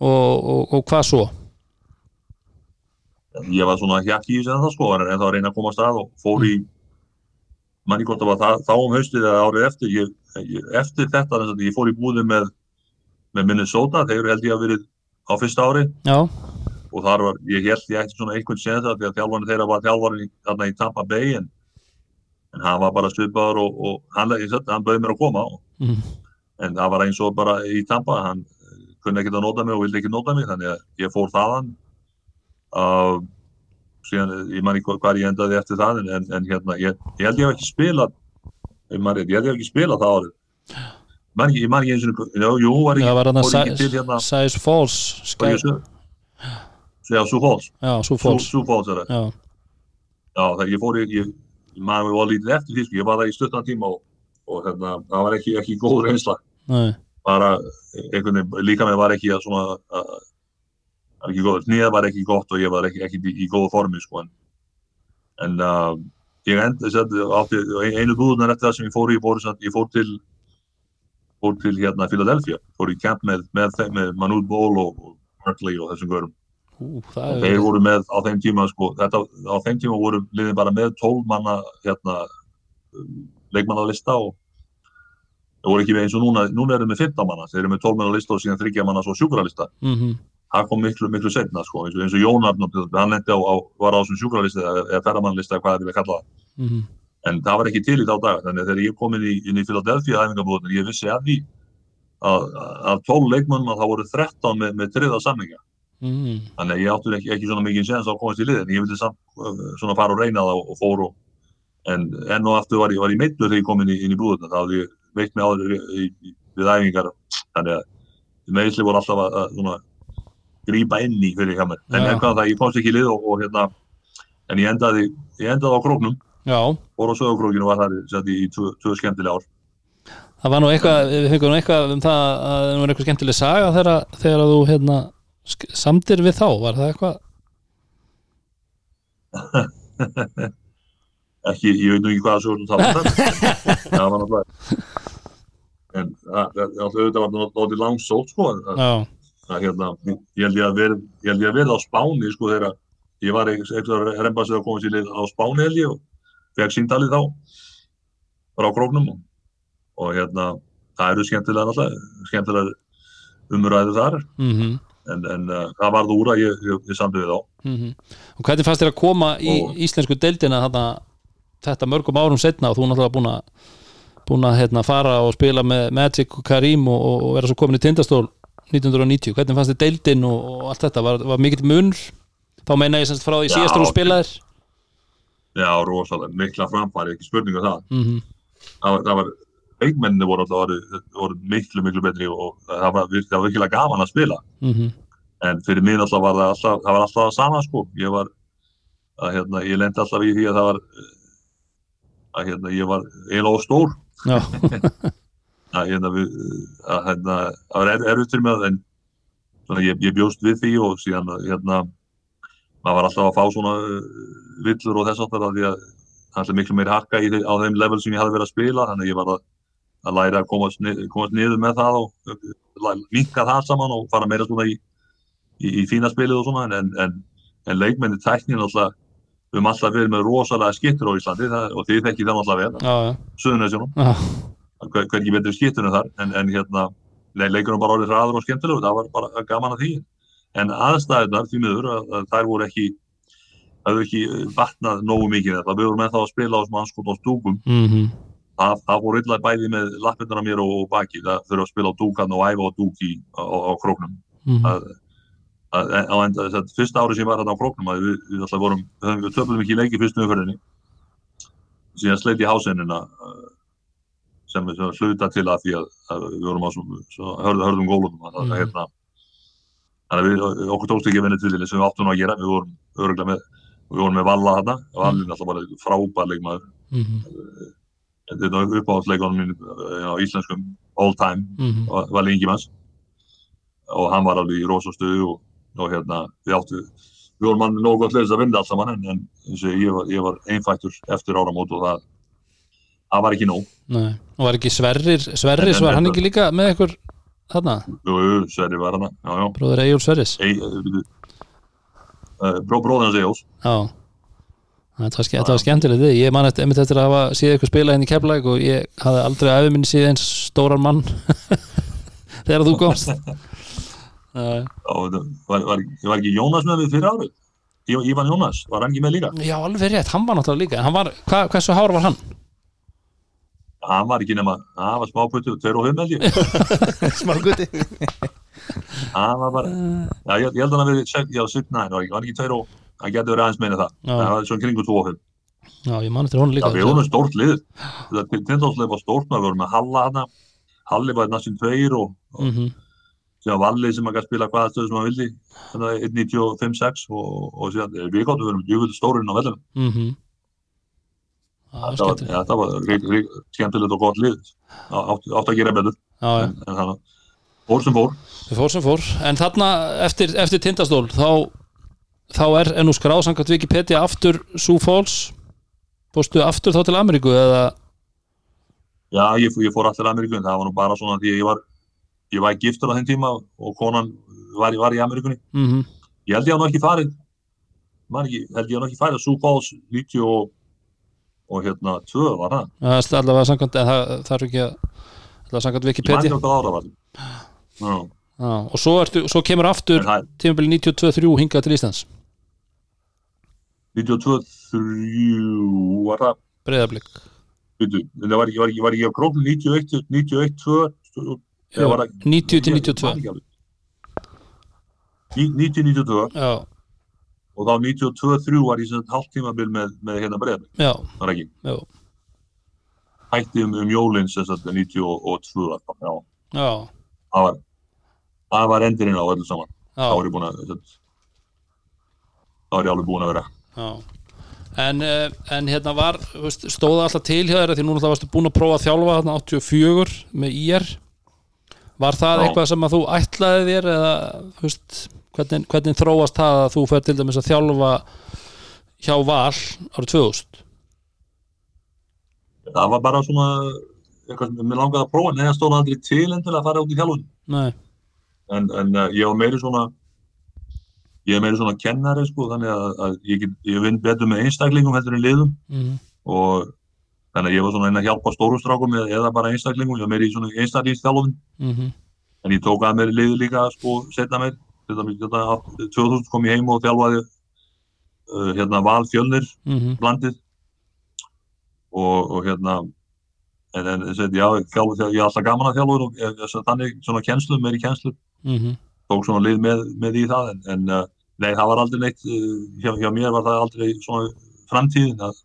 og, og, og hvað svo? Ég var svona hjakki í þessu en það sko en en þá að reyna að koma að stað og fór í manni hvort það var það, þá um haustið eða árið eftir. Ég, ég, eftir þetta, þess að ég fór í búði með með Minnesota, þeir held ég að verið á fyrsta ári. Já, og þar var, ég held ég ætti svona einhvern séð það því að þjálfarni þeirra var þjálfarni í- þarna í Tampa Bay en, en hann var bara svipaður og, og hann, hann bauði mér að koma. Og, mm, en það var eins og bara í Tampa hann kunni ekkert að nota mig og vildi ekki nota mig þannig að ég fór þaðan. Uh, síðan ég man ekki hvað ég endaði eftir það en, en, hérna, ég, ég held ég hef ekki spilað ég, ég held ég hef ekki spilað það árið. Man ég man ekki eins og jú, jú, var það ekki, var hérna skæ, ég svo Já, Sioux Sioux Falls. Sioux Falls er það. já, Já, það ég fór ég, maður var lítið eftir því, sko, ég var það í stuttan tíma og, og hérna, það var ekki, ekki góð reynsla. Nei, bara einhvern veginn, líka með var ekki að svona að, að ekki góð, nýða var ekki gott og ég var ekki, ekki í, í góðu formi sko en, en uh, ég átti, einu búðunar eftir það sem ég fór í satt, ég fór til fór til hérna Philadelphia. Fór í camp með, með, með Manute Bol og, og Barkley og þessum görum. Ú, og þeir voru með á þeim tíma sko, þetta, á þeim tíma voru liðin bara með 12 manna hérna, um, leikmannalista og það voru ekki eins og núna núna eru þeir með 15 manna, þeir eru með 12 manna lista og síðan 30 manna svo sjúkralista mm það kom miklu, miklu setna sko, eins og, eins og Jón Arnótt, hann lendi á, á, var á þessum sjúkralista eða, ferramannlista eða hvað það vilja kalla það -hmm. en það var ekki til í þá dag þannig að þegar ég kom inn í, inn í Philadelphia æfingabúðin ég vissi að því að, að 12 leikmann að það voru 13 með, með triða samninga Mm. þannig að ég átti ekki, ekki svona mikið séns að komast í lið en ég vildi samt uh, svona fara og reyna það og, og fór og en enn og aftur var ég, var ég meittur þegar ég kom inn í, inn í búðuna þá hafði ég í, í, í, við æfingar. Þannig að meðisli voru alltaf að, að svona, grípa inn í fyrir hjá mér. En, en hvað það, ég komst ekki lið og, og hérna en ég endaði, ég endaði á króknum. Fór á sögurkrókinu og var þar sett í tvö, skemmtilega ár. Það var nú eitthvað við fengum nú eitthvað um það að það var eitthvað skemmtileg saga þegar, þegar þú hérna samdir við þá, var það eitthvað ekki, ég veit nú ekki hvað sögur þú tala um. Þetta það var náttúrulega en auðvitað var náttúrulega langsótt sko. Að hérna, ég held ég að verið á Spáni sko þegar ég var eitthvað að remba sig að koma lið á Spáni held ég og fekk síndalið þá frá króknum. Og, og hérna það eru skemmtilega náttúrulega skemmtilega umræðu þar. Mhm. En, en uh, það varð úr að ég, ég, ég samdi við þá. Mm og hvernig fannst þér að koma í Og- íslensku deildina þarna, þetta mörgum árum setna og þú náttúrulega búin að búin að hérna, fara og spila með Magic og Karim og, og, vera svo komin í tindastól 1990, hvernig fannst þér deildin og, og allt þetta, var, var mikill munur? Þá meina ég semst frá því síðastur og spilaðir. Já, rosalega, mikla framfæri, ekki spurningu það. Mm -hmm. það var, það var leikmenninni voru alltaf voru, voru miklu, miklu betri og það var, það var virkilega gaman að spila. Mm en fyrir mig alltaf var það alltaf, það var alltaf það sama sko, ég var að hérna, ég lendi alltaf í því að það var að hérna, ég var eiginlega of stór. Að hérna, við, að hérna, það var er, erfitt fyrir mig en svona, ég, ég bjóst við því og síðan hérna, maður var alltaf að fá svona uh, villur og þess aftar að því að það er miklu meiri harka í, á þeim level sem ég hafði verið að spila þannig að ég var að, að læra að komast, nið, komast niður með það og minka það saman og fara meira svona í, í, í fína spilið og svona en, en, en leikmenni tæknin alltaf við höfum alltaf verið með rosalega skittur á Íslandi það, og þið þekki það alltaf vel, Suðunessjónum já, hver, hvergi betri skittunum þar en, en hérna, leikunum bara orðið hraður og skemmtilegur, það var bara gaman að því. En aðstæðunar því miður að, að þær voru ekki það hefur ekki vatnað nógu mikið þetta, við vorum ennþá að spila á anskot á stúkum. Mm það, það fór illa bæði með lappirnar á mér og, og baki það þurfa að spila á dúkan og æfa á dúk í, á, á, á króknum. Mhm. að, að, á enda þess að fyrsta ári sem ég var þarna á króknum að við, við alltaf vorum, við við töfum ekki í leiki í fyrstu umferðinni síðan sleit í hásennina sem við sem hluta til að því að, að við vorum á svo, svo hörðu, hörðum gólunum að, Mhm. að, hérna, þannig að við, okkur tókst ekki að vinna til sem við áttum að gera, við vorum öruglega með við vorum með Valla þarna, Vallin er alltaf bara frábær leikmaður Mhm. þetta er uppáhaldsleikunum mín eh, á íslenskum all time Mhm. og var lengi manns og hann var alveg í rosastuðu og, og hérna við áttu við vorum hann nógu gott leiðist að vinna allt saman en, en eins og ég var, ég var einfættur eftir áramót og það það var ekki nóg. Nei. og var ekki Sverrir Sverris, En- en- var hann ekki líka með ykkur þarna, Jú, jú, Sverri var hann já, já, bróður Egil Sverris. Ei, uh, bró, bróðan hans Egils já. Þetta var, var skemmtilegt við, ég man eftir, eftir að hafa séð eitthvað spila henni í keflæk og ég hafði aldrei aðeins eins stóran mann þegar þú komst var, var, var ekki Jónas með við fyrir árið? Í- Ívan Jónas, var hann ekki með líka? Já, alveg rétt, hann var náttúrulega líka hann var, hva, hversu hár var hann? hann var ekki nema, hann var smáputtu tveir og fimm held ég. Smá gutti hann var bara, já, ég, ég held að hann verið já, 6, næ, var ekki, var ekki tveir og hann getur verið aðeins meina það, Já. það var svona kringu 2 og 5 Já, ég man eftir honum Já, líka við vorum stórt lið. Þetta tindásleif var stórt, maður vorum með Halla hana. Halli var næstum tveir og, og mm síðan Valli sem maður gæti spila hvaða stöðu sem maður vildi. Þannig að 1.95-6 og, og síðan eh, við gáttum við erum jöfnvöldu stórinn á vellum. -hmm. Já, Þetta var, ja, þetta var skemmtilegt og gott lið. Átt, átt að gera betur. Já, En, en þannig, fór sem fór. Fór sem fór, en þarna eftir, eftir tindastól þá, þá er ennú skráðsangat Wikipedia aftur Sioux Falls Fórstu aftur þá til Ameríku eða Já, ég, ég fór allir Ameríku en það var nú bara svona því að ég var, ég var giftur á þenn tíma og konan var, var í Ameríkunni. mm Ég held ég hann ekki farið, ekki, held ég hann ekki farið að Falls 90 og, og hérna 2 var það. það er allavega samkvæmt það, er ekki að allavega samkvæmt Wikipedia. Já, Já, og svo, ertu, svo kemur aftur tímabili 92-3 hingað til Íslands 92-3 var það, en það var ekki, var ekki, var ekki á króknum 91, 91, 2, eða var það 90 til ég- 92 man ekki alveg. Ní- 90, 92 Já, og þá 92, 3 var ég sem sagt hálft tímabil með, með hérna já, Hætti um, um sagt 92, já, já, það var, það var endurinn á öllu saman. já, þá er ég búin að þá er ég alveg búin að vera. En, eh, en hérna var stóða alltaf til hjá þér því núna það varstu búin að prófa að þjálfa þarna 84 með IR Var það Já. eitthvað sem að þú ætlaði þér eða veist, hvernig, hvernig þróast það að þú fer til dæmis að þjálfa hjá Val árið 2000 það var bara svona eitthvað sem mér langaði að prófa en það stóð aldrei til endilega að fara út í þjálfun. Nei, en, en uh, ég var meiri svona ég er meiri svona kennari sko þannig að, að ég, ég vinn betur með einstaklingum heldur en liðum. Mm, og þannig að ég var svona einn að hjálpa stórum strákum eða, eða bara einstaklingum, ég var meiri í svona einstaklingsþjálfun. Mm, en ég tók að mér liði líka sko setna mér dæmis þetta 2000 kom ég heim og þjálfaði uh, hérna Val Fjölnir mm, blandið og, og hérna en, en en, já, þjálf, þjálf, ég er alltaf gaman að þjálfa og ég, þannig svona kennslu, meiri kennslu. Mm, tók svona lið með, með í það en, en uh, nei, það var aldrei neitt uh, hjá, hjá mér var það aldrei svona framtíðin að,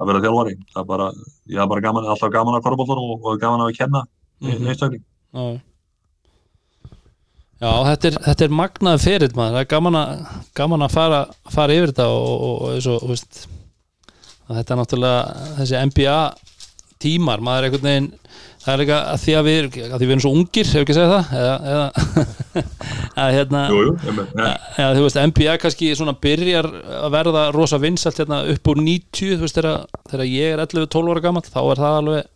að vera þjálfari. Það er bara, ég er bara gaman, alltaf gaman að korfbóltanum og, og gaman að kenna mm Mhm. einstakling. Já. Já, þetta er, þetta er magnaði ferill maður, það er gaman að, gaman að fara, fara yfir þetta og, eins og, þú veist þetta er náttúrulega þessi NBA tímar, maður er einhvern veginn það er líka að því að við, að því við erum svo ungir, hefur ekki að segja það? Eða, eða að hérna jú, jú, Já, þú veist, NBA kannski svona byrjar að verða rosa vinsalt hérna upp úr 90, þú veist, þegar, ég er 11-12 ára gammal, þá er það alveg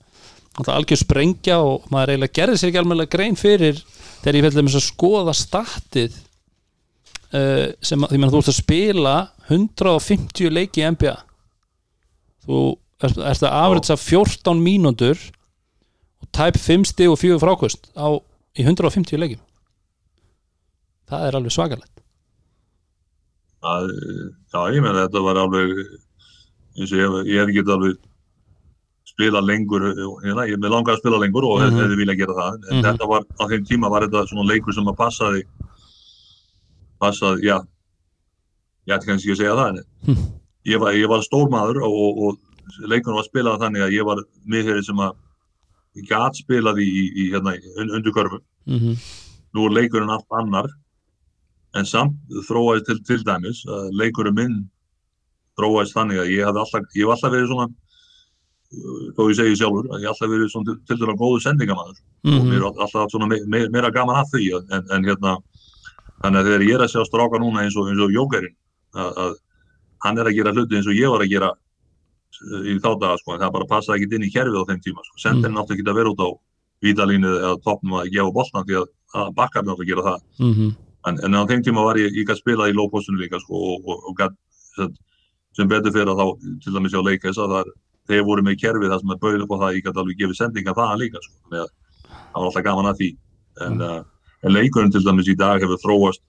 algjör sprengja og maður eiginlega gerði sér ekki alveg grein fyrir þegar ég með að skoða statið uh, sem að, því meðan þú ert að spila 150 leiki í NBA þú ert, að afriðsa 14 mínútur og tæp 5 stig og 4 frákvöst á, í 150 leikim það er alveg svakalegt að, já, ég meina þetta var alveg eins og ég, ég hef ekki alveg spila lengur hérna, ég með langar að spila lengur og mm hefði vilja gera það en Mhm. þetta var, á þeim tíma var þetta svona leikur sem að passaði passaði, já ég ætti kannski að segja það en Hm. ég var, ég var stór maður og, og, og leikurinn var spilað þannig að ég var miðherri sem að gat spilað í, í, í hérna, un- undir körfu mhm, nú er leikurinn allt annar en samt þróaðist til, til dæmis að leikurinn minn þróaðist þannig að ég hafði alltaf, hef alltaf verið svona þó ég segi sjálfur, að ég hef alltaf verið svona til, dæmis góðu sendingamæður og mér mhm, er alltaf svona me, me, meira gaman af því en, en hérna þannig að þegar ég er að sjá stráka núna eins og, eins og jókerinn að, að hann er að gera hluti eins og ég var að gera í þá daga sko, en það bara passaði ekki inn í kerfið á þeim tíma sko. sendin mm. átti ekki að vera út á vítalínu eða toppnum að gefa boltan því að, bakkarni átti að gera það mhm, en, en á þeim tíma var ég, ég gætt spilað í lópostinu líka sko, og, og, og gætt sem, betur fyrir að þá til dæmis hjá leikæs að það er þeir voru með kerfið það sem er bauð upp á það ég gætt alveg gefið sendinga þaðan líka sko, þannig að það var alltaf gaman að því en, uh, en leikurinn til dæmis í dag hefur þróast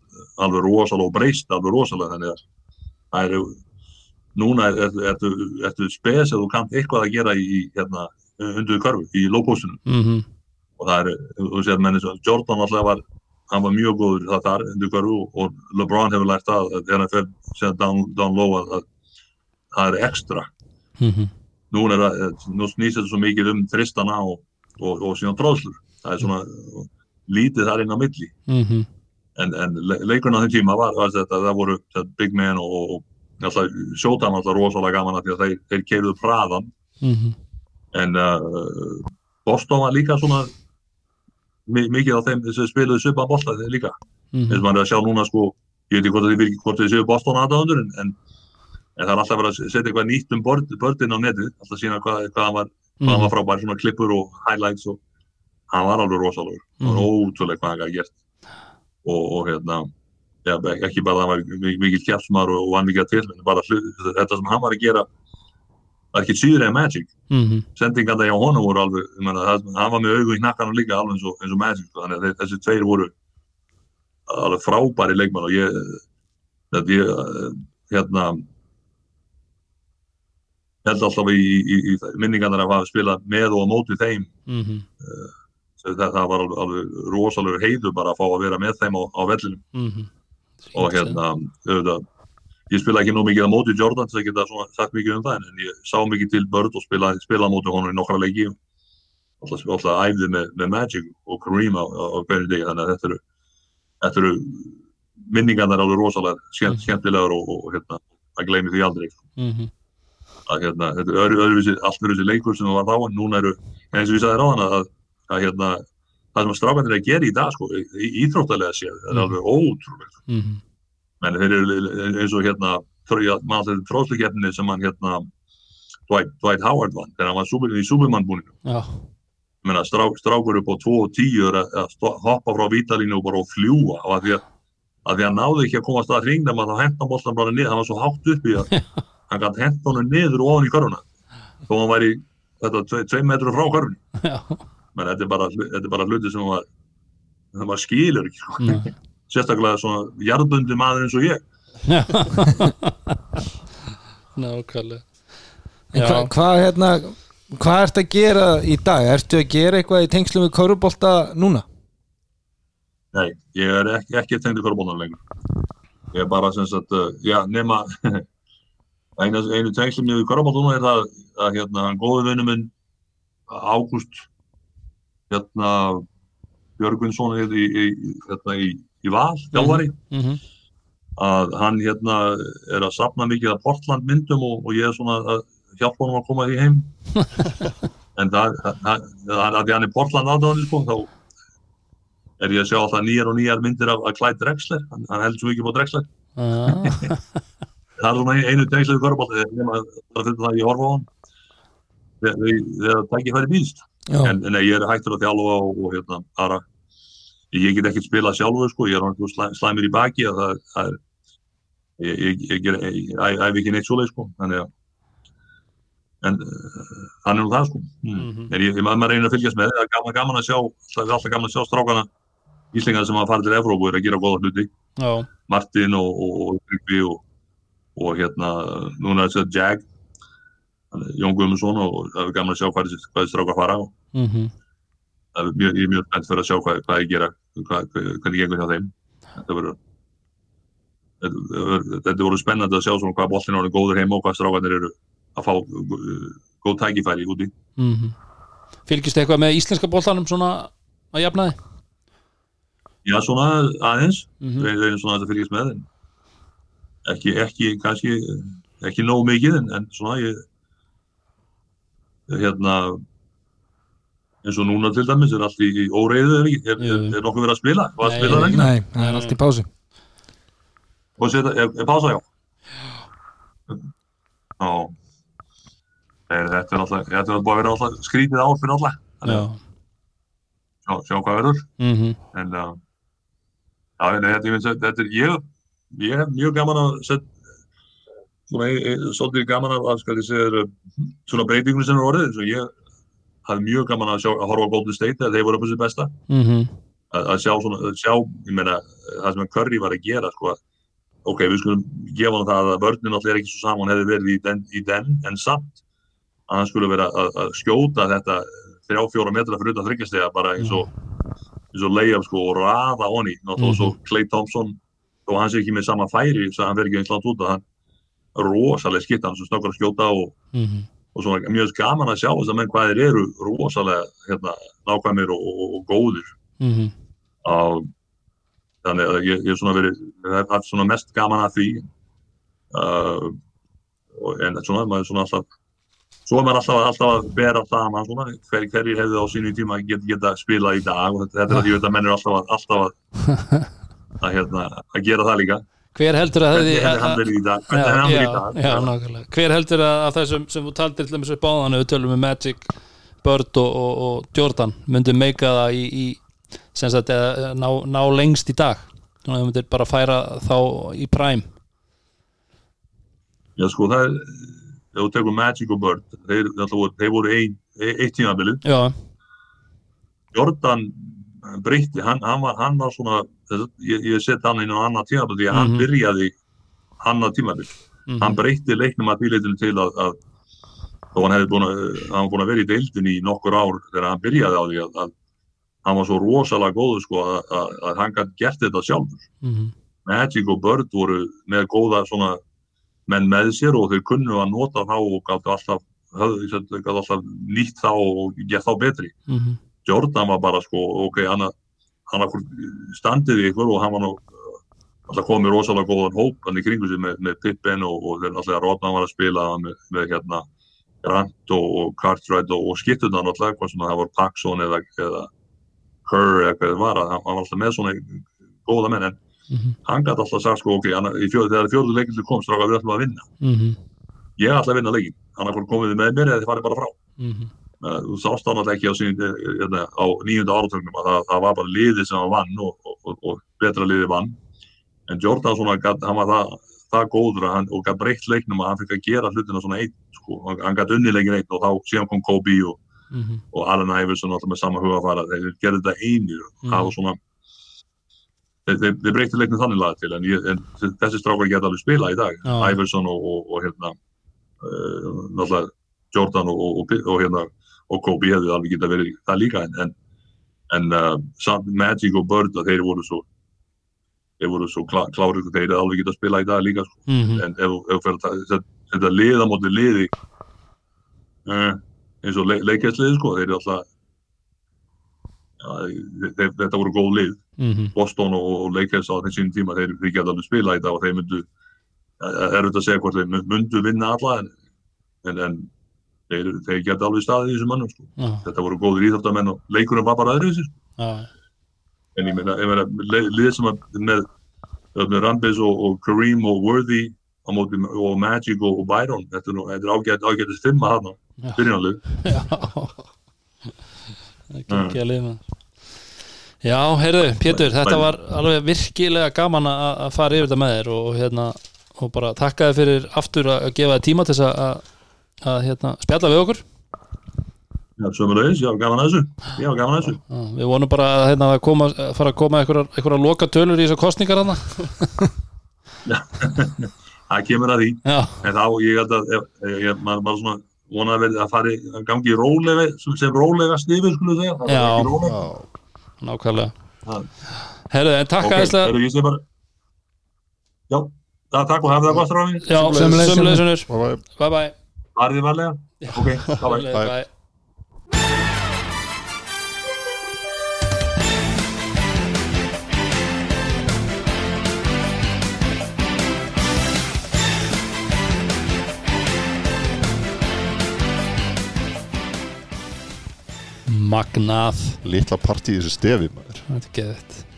alveg rosalega og breyst alveg rosalega þannig að það eru núna er- ertu er, er, er, spes að þú kannt eitthvað að gera í hérna, undir körfu, í lópostinu mhm, og það er, þú sér menni svo Jordan alltaf var, hann var mjög góður það þar undir hverju og LeBron hefur lært það að þegar hann fer sér down, down low að, að það er ekstra mhm, nú, er, það- nú snýst þetta svo mikið um þristana og, og, og síðan tróðslur það er svona lítið þar inn á milli. Mhm, en, en le- leikurinn á þeim tíma var, var þetta, það voru þetta, big man og, og, og alltaf, sjótam alltaf rosalega gaman að því að þeir, þeir keirðu praðan mhm, en uh, Boston var líka svona mi- mikið á þeim sem spiluðu svipa bolta þeir líka. Eins og mhm, maður er að sjá núna sko ég veit ekki hvort þið virkið hvort þið séu Boston aðdáðundur en, en, en það er alltaf verið að setja eitthvað nýtt um börn, börnin á netið alltaf sína hvað, hvað hann var, hvað hann var frábær svona klippur og highlights og hann var alveg rosalegur. Hann var ótrúlega hvað hann gæti gert. Og, og hérna ekki bara að hann var mikið, kjæfsmar og, hann til en bara hlut, þetta sem hann var að gera var ekki síður en Magic. Mhm, sendinganda hjá honum voru alveg, það, hann var með augu í knakkanum líka alveg eins og, eins og Magic, sko, þannig að þessi tveir voru alveg frábæri leikmann og ég, þetta ég, hérna, held alltaf í, í, í minningarnar að hafa spilað með og á móti þeim, mhm, það, það var alveg, alveg rosalegur heiður bara að fá að vera með þeim á, á vellinum. Mhm. Og hérna, auðvitað, ég spila ekki nú mikið á móti Jordan þess að geta svona sagt mikið um það en ég sá mikið til Bird og spila, spila móti honum í nokkra leiki alltaf, alltaf æfði með, með Magic og Kareem á, á, hverju degi þannig að þetta eru, þetta eru minningarnar alveg rosalega skemmt, skemmtilegar og, og, og hérna, að gleymi því aldrei Mhm, að hérna, þetta er öðru, öðruvísi, allt öðruvísi leikur sem það var þá en núna eru, eins og ég sagði ráðan að, að hérna, það sem að strákandir er að gera í dag sko, í, íþróttalega séð, það er Mhm. alveg ótrúlegt. Mhm, menn þeir eru eins og hérna mann þetta tróðsleikefni sem hann hérna Dwight, Dwight Howard vann þegar hann var super, í Superman-búninu menna, strá, strákur upp á 2 og 10 er að, að stó- hoppa frá vítalínu og bara að fljúa og að því að, að því að náði ekki að komast að hringnum að þá hent hann boltan bara niður, hann var svo hátt uppi að hann gæti hent honum niður og ofan í körfuna. Þó hann væri þetta tvei, tvei metru frá körfunu já, menn þetta er bara, þetta er bara hluti sem var var skilur ekki sko. mhm. sérstaklega svona jarðbundi maður eins og ég nákvæmlega En Já. hva, hvað hérna hvað ertu að gera í dag? Ertu að gera eitthvað í tengslum við Körubolta núna? Nei, ég er ekki, ekki tengdur körbóltan lengur. Ég er bara sem sagt, uh, já, nema einu, einu tengslum við körbóltan er það að hérna, hann góði vinnu minn Ágúst hérna Björgvinsson í, í, í, hérna, í, í Val, Mhm, að hann hérna er að safna mikið af Portland myndum og, og ég er svona að hjálpa honum að koma því heim. en það, það, að því hann er Portland aðdáðan, sko, þá er ég að sjá alltaf nýjar og nýjar myndir af, af Clyde Drexler, hann, hann heldur svo ekki på Drexler. Já, það er svona ein- einu bara fyrir það að ég horfa á hann. Þegar þegar það tækir færi býðst en, en ég er hættur að þjálfa og, og hérna, aðra ég get ekkert spilað sjálfur sko, ég er hann slæ, slæmur í baki að það, það er ég, ég, ég, ég, æfi ekki neitt svoleið sko, þannig að en uh, hann er nú það sko hmm. Mhm. en ég, maður reynir að fylgjast með það er gaman, gaman að sjá, það er alltaf gaman að sjá strákana Íslingar sem að fara til Evrópu og er að gera góða hluti já, Martin og, og, og Tryggvi og, og hérna núna þess að Jag er Jón Guðmundsson og það er gaman að sjá hvað þessi strákar fara og mm það er mjög, ég er mjög spennt fyrir að sjá hvað, hvað ég gera, hvað, hvernig gengur hjá þeim. Þetta voru spennandi að sjá svona hvað er orðinn góður heima og hvað strákarnir eru að fá uh, góð tækifæri úti. -hmm. Fylgist þið eitthvað með íslenska boltanum svona að jafnaði? Já, svona aðeins, Mm mm reynir svona að þetta fylgjast með, ekki, ekki, kannski, ekki nóg mikið, en, en svona ég, hérna, eins og núna til dæmis er allt í, óreiðu, er, er, er, nokkuð verið að spila? Að Nei, spila? Nei, það er allt í pásu Og setja, er, er pása já? Já. Þetta er alltaf, þetta er búið að vera alltaf skrítið fyrir alltaf. Sjá, sjá hvað verður. mm En uh, já, nei, þetta, að þetta er, ég, ég hef mjög gaman að setja, svona, ég, ég, svolítið gaman að, að segja, svona breytingunum sem er orðið, ég hafði mjög gaman að sjá, að horfa á Golden State þegar þeir voru upp á sitt besta. -hmm. að, að sjá svona, að sjá, ég meina, það sem að Curry var að gera, sko, að, ok, við skulum gefa hann það að vörnin alltaf er ekki svo saman hefði verið í den, í den en samt að hann skulle vera að, að skjóta þetta þrjá, fjóra metra fyrir utan þryggjastega bara eins og, eins og layup, sko, og raða honni, náttúrulega svo Clay Thompson, þó hann sé ekki með sama færi, svo hann verður ekki eins langt út að hann rosalega skipt hann sem snöggur að skjóta og, Mm og svona mjög gaman að sjá þess að menn hvað þeir eru rosalega hérna, nákvæmir og, og, og góðir. -hmm. og þannig að ég, er svona verið hef haft svona mest gaman að því uh, og, en svona maður er svona alltaf svo er maður alltaf, alltaf að bera saman svona hver, hverjir hefðu á sínu tíma get, geta spila í dag og þetta, þetta er að ég veit að menn er alltaf að, alltaf að, að, hérna, að gera það líka Hver heldur að hvernig hefði hann verið í dag? Hvernig hefði hann verið í dag? já, nákvæmlega. Hver heldur að, að þessum sem þú taldir til þess upp á þannig við tölum með Magic, Bird og, og, og Jordan myndi meika það í, í sem sagt, eða, ná, ná lengst í dag? Þannig að þú myndir bara færa þá í prime. Já sko það er ef þú tekur Magic og Bird þeir, þeir, voru, ein, eitt tímabilið. Jordan breytti, hann, hann, var, hann var svona ég, ég set hann inn á annað tímabil því að hann Mhm. byrjaði annað tímabil. Mm hann breytti leiknum að bíleitinu til að, að þó hann hefði búin að, hann var búin að vera í deildinni í nokkur ár þegar hann byrjaði á því að, að hann var svo rosalega góður sko að, að, að hann gæti gert þetta sjálfur. -hmm. Magic og Bird voru með góða svona menn með sér og þau kunnu að nota þá og gáttu alltaf, alltaf nýtt þá og gett þá betri. Mm Jordan var bara sko, ok, hann, hann standið ykkur og hann var nú uh, alltaf komið rosalega góðan hóp hann í kringu sig með, með Pippen og, og þeir alltaf Rodman var að spila með, með hérna Grant og, og Cartwright og, og skiptunan alltaf, hvað sem það var Paxson eða, eða Kerr eða hvað það var, hann var alltaf með svona góða menn, en -hmm. hann gæti alltaf sagt sko, ok, hann, fjóð, þegar fjóðu leikin sem kom, stráka við ætlum að vinna. -hmm. Ég ætla að vinna leikin, hann akkur komið með mér eða þið farið bara frá. -hmm. Uh, þú sást hann alltaf ekki á, uh, á nýjunda áratögnum að það, það var bara liðið sem hann vann og, og, og, og betra liðið vann en Jordan svona, hann var það, það góður að hann, og gætt breytt leiknum að hann fikk að gera hlutina svona einn sko. hann, hann gætt unni leikin einn og þá síðan kom Kobe og, -hmm. og Allen Iverson alltaf með sama hugafara þeir gerði þetta það var svona þeir, þeir, þeir breytti leiknum þannig laga til en, ég, en þessi strákar geta alveg spila í dag Já. Iverson og, og, og hérna uh, náttúrulega Jordan og, og, og hérna og Kobe hefði alveg geta verið það líka en, en, uh, samt Magic og Bird að þeir voru svo þeir voru svo klá, klárið og þeir hefði alveg geta spila í dag líka sko. -hmm. en ef ef þetta, þetta liða móti liði uh, eins og le, leikjæsliði sko, þeir eru alltaf ja, þeir, þetta voru góð lið -hmm. Boston og, og leikjæs á þessum tíma þeir, þeir geta alveg spila í dag og þeir myndu er auðvitað að segja hvort þeir myndu vinna alla en, en, en þeir, þeir geta alveg staðið í þessum mannum sko. Já, þetta voru góður íþáttamenn og leikurinn var bara öðru þessi já, en ég meina, lið sem að með, með Rambis og, og Kareem og Worthy móti, og Magic og, og Byron þetta er, ágætt, ágættist fimm að hana byrjunarlið. Já. Það er ekki að liða Já, heyrðu, Pétur, þetta var alveg virkilega gaman að fara yfir þetta með þér og hérna og bara þakka þér fyrir aftur að gefa þér tíma til þess að, að, hérna, spjalla við okkur. Já, sömulegis, já, gaman að þessu. Já, gaman að þessu. Já, Við vonum bara að, hérna, að, koma, fara að koma einhverjar, einhverjar loka tölur í þessar kostningar hana Það kemur að því. Já, En þá, ég held að maður, maður svona vona að verði að fari að gangi rólega sem, sem rólega stifir skulle segja Það Já. gangi rólega. Já, nákvæmlega. Já. Herðu, en takk ok, aðeins að sé bara já, það takk og hafa það gott ráði Já, sömulegis unnur. Bye bye. Farið þið varlega? Ok, bye bye Sömuleiðis, bye Magnað. Litla partí í þessu stefi maður. Þetta er geðvitt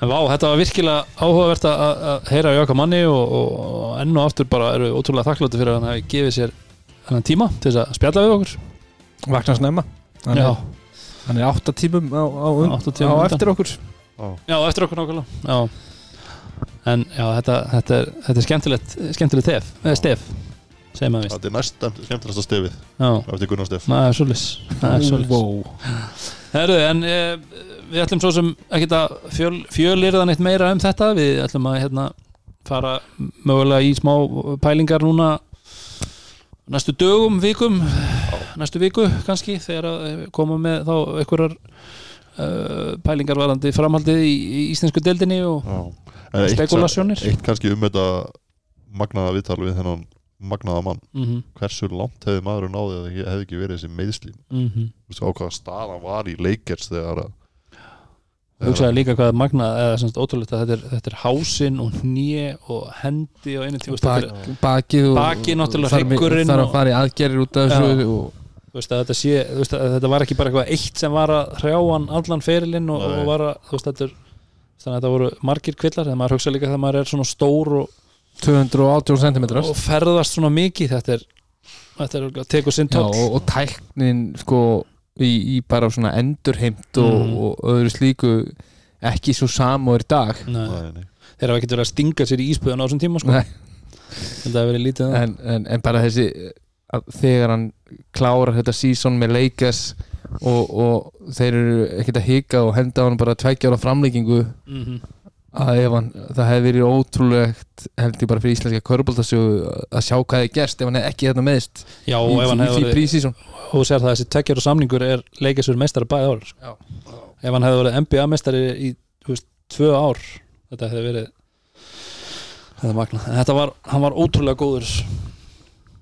En vá, þetta var virkilega áhugavert að, að- að heyra í okkar manni og, og, enn og aftur bara eru ótrúlega þakkláttu fyrir að hann hefði gefið sér þennan tíma til þess að spjalla við okkur. Vakna snemma. Hann Já, er, hann er átta tímum á, á, á, Átta tímum á eftir okkur. Já eftir okkur nákvæmlega. Já. En já, þetta, þetta, er, þetta er skemmtilegt skemmtilegt tef, eða stef Þetta er næst skemmtilegasta stefið Já, eftir Gunnar Stef. Það er svolítið Það er svolítið wow. Herru, en e, við ætlum svo sem ekkert að fjöl, fjölirða neitt meira um þetta. Við ætlum að hérna fara mögulega í smá pælingar núna næstu dögum, vikum næstu viku kannski þegar að eh, koma með þá einhverjar uh, pælingar varandi framhaldið í, í íslensku deildinni og Já. En eitt-. Eitt kannski um þetta magnaða viðtal við þennan magnaða mann. Mm -hmm, hversu langt hefði maður náðið að hefði ekki verið þessi meðslím mm veist á hvaða stað hann var í leikers þegar að hugsaði líka hvað magnað eða semst ótrúlegt að þetta er, þetta er hásinn og hnje og hendi og einu tíu Bak, bakið og Bakið náttúrulega, hryggurinn þarf að fara í aðgerðir út af þessu þú veist þetta sé veist þetta var ekki bara eitthvað eitt sem var að hrjá hann allan ferilinn og, og var að veist þetta er þannig að þetta voru margir kvillar þegar maður hugsa líka þegar maður er svona stór og, 280 cm og ferðast svona mikið þetta er þetta er að tekur sinn Já, toll og, og tæknin sko í, í bara svona endurheimt og, Mhm. og öðru slíku ekki svo sam og í dag Nei, Nei, nei. þeir hafa ekkert verið að stinga sér í ísbúðan á þessum tíma sko. Nei. þetta hafi verið lítið um en, en, en bara þessi að þegar hann klárar þetta season með Lakers og, og þeir eru ekkert að hika og henda hann bara tveggja ára framleikingu mm -hmm. Að ef hann, það hefði verið ótrúlegt held ég bara fyrir íslenska körbóltasögu að sjá hvað hefði gerst ef hann hefði ekki þetta meðist já í, og ef hann í hefði verið og þú sér það að þessi tekjar og samningur er leikisur meistari bæði ár sko. Ef hann hefði verið NBA meistari í veist, tvö ár þetta hefði verið þetta magna þetta var, hann var ótrúlega góður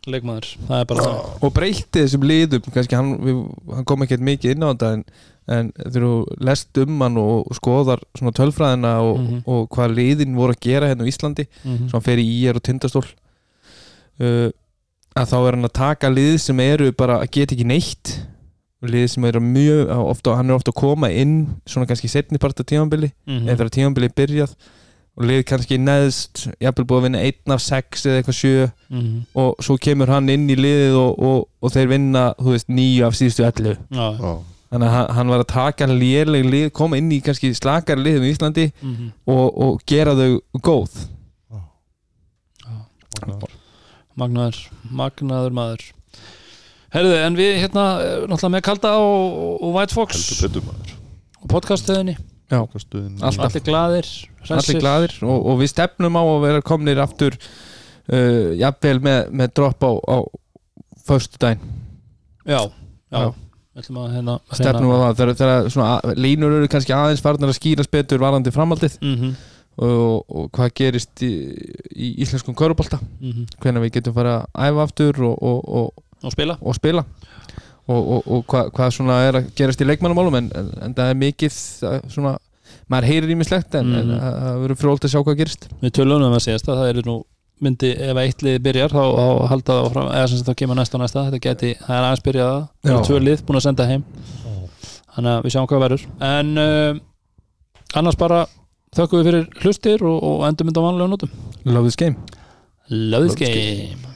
leikmaður, það er bara það og breytti þessum liðum kannski hann, við, hann kom ekkert mikið inn á þetta en, en þegar þú lest um hann og, skoðar svona tölfræðina og, Mhm. og hvað liðin voru að gera hérna á Íslandi mm svo hann fer í IR og tindastól uh, að þá er hann að taka lið sem eru bara að geta ekki neitt lið sem eru mjög ofta, hann er ofta að koma inn svona kannski setni part af tímanbili -hmm. eða þegar tímanbili byrjað og lið kannski neðst jafnvel búið að vinna einn af sex eða eitthvað sjö -hmm. og svo kemur hann inn í liðið og, og, og þeir vinna, þú veist, nýju af síðustu ellu Já, þannig að hann, hann var að taka léleg lið koma inn í kannski slakari liðum í Íslandi mm -hmm. og, og gera þau góð. Magnaður. magnaður, magnaður maður. Herðu, en við hérna eh, náttúrulega með Kalda og, og White Fox og Alltaf. allir glaðir allir gladir og, og við stefnum á að vera komnir aftur uh, jafnvel með, með dropp á, á föstu daginn já, já, Já. Að hérna stefnum á það. Þegar, að- línur eru kannski aðeins farnar að skýrast betur varandi framhaldið mm og, og hvað gerist í, í íslenskum körubólta -hmm. hvernig við getum fara að æfa aftur og, og, og, spila. og spila. Og, og, og hvað, hvað svona er að gerast í leikmannamálum en, en, en það er mikið svona, maður heyrir ímislegt en, en Mhm. það það verður frólt að sjá hvað gerist. Við tölunum um að segja það er nú myndi, ef eitt lið byrjar þá, þá halda það áfram, eða sem sagt þá kemur næsta og næsta. Þetta geti, það er aðeins byrjað það eru tvö lið búin að senda heim. Þannig að við sjáum hvað verður. En uh, annars bara þökkum við fyrir hlustir og, og endum mynda á vanlega nótum. Love this game. Love this game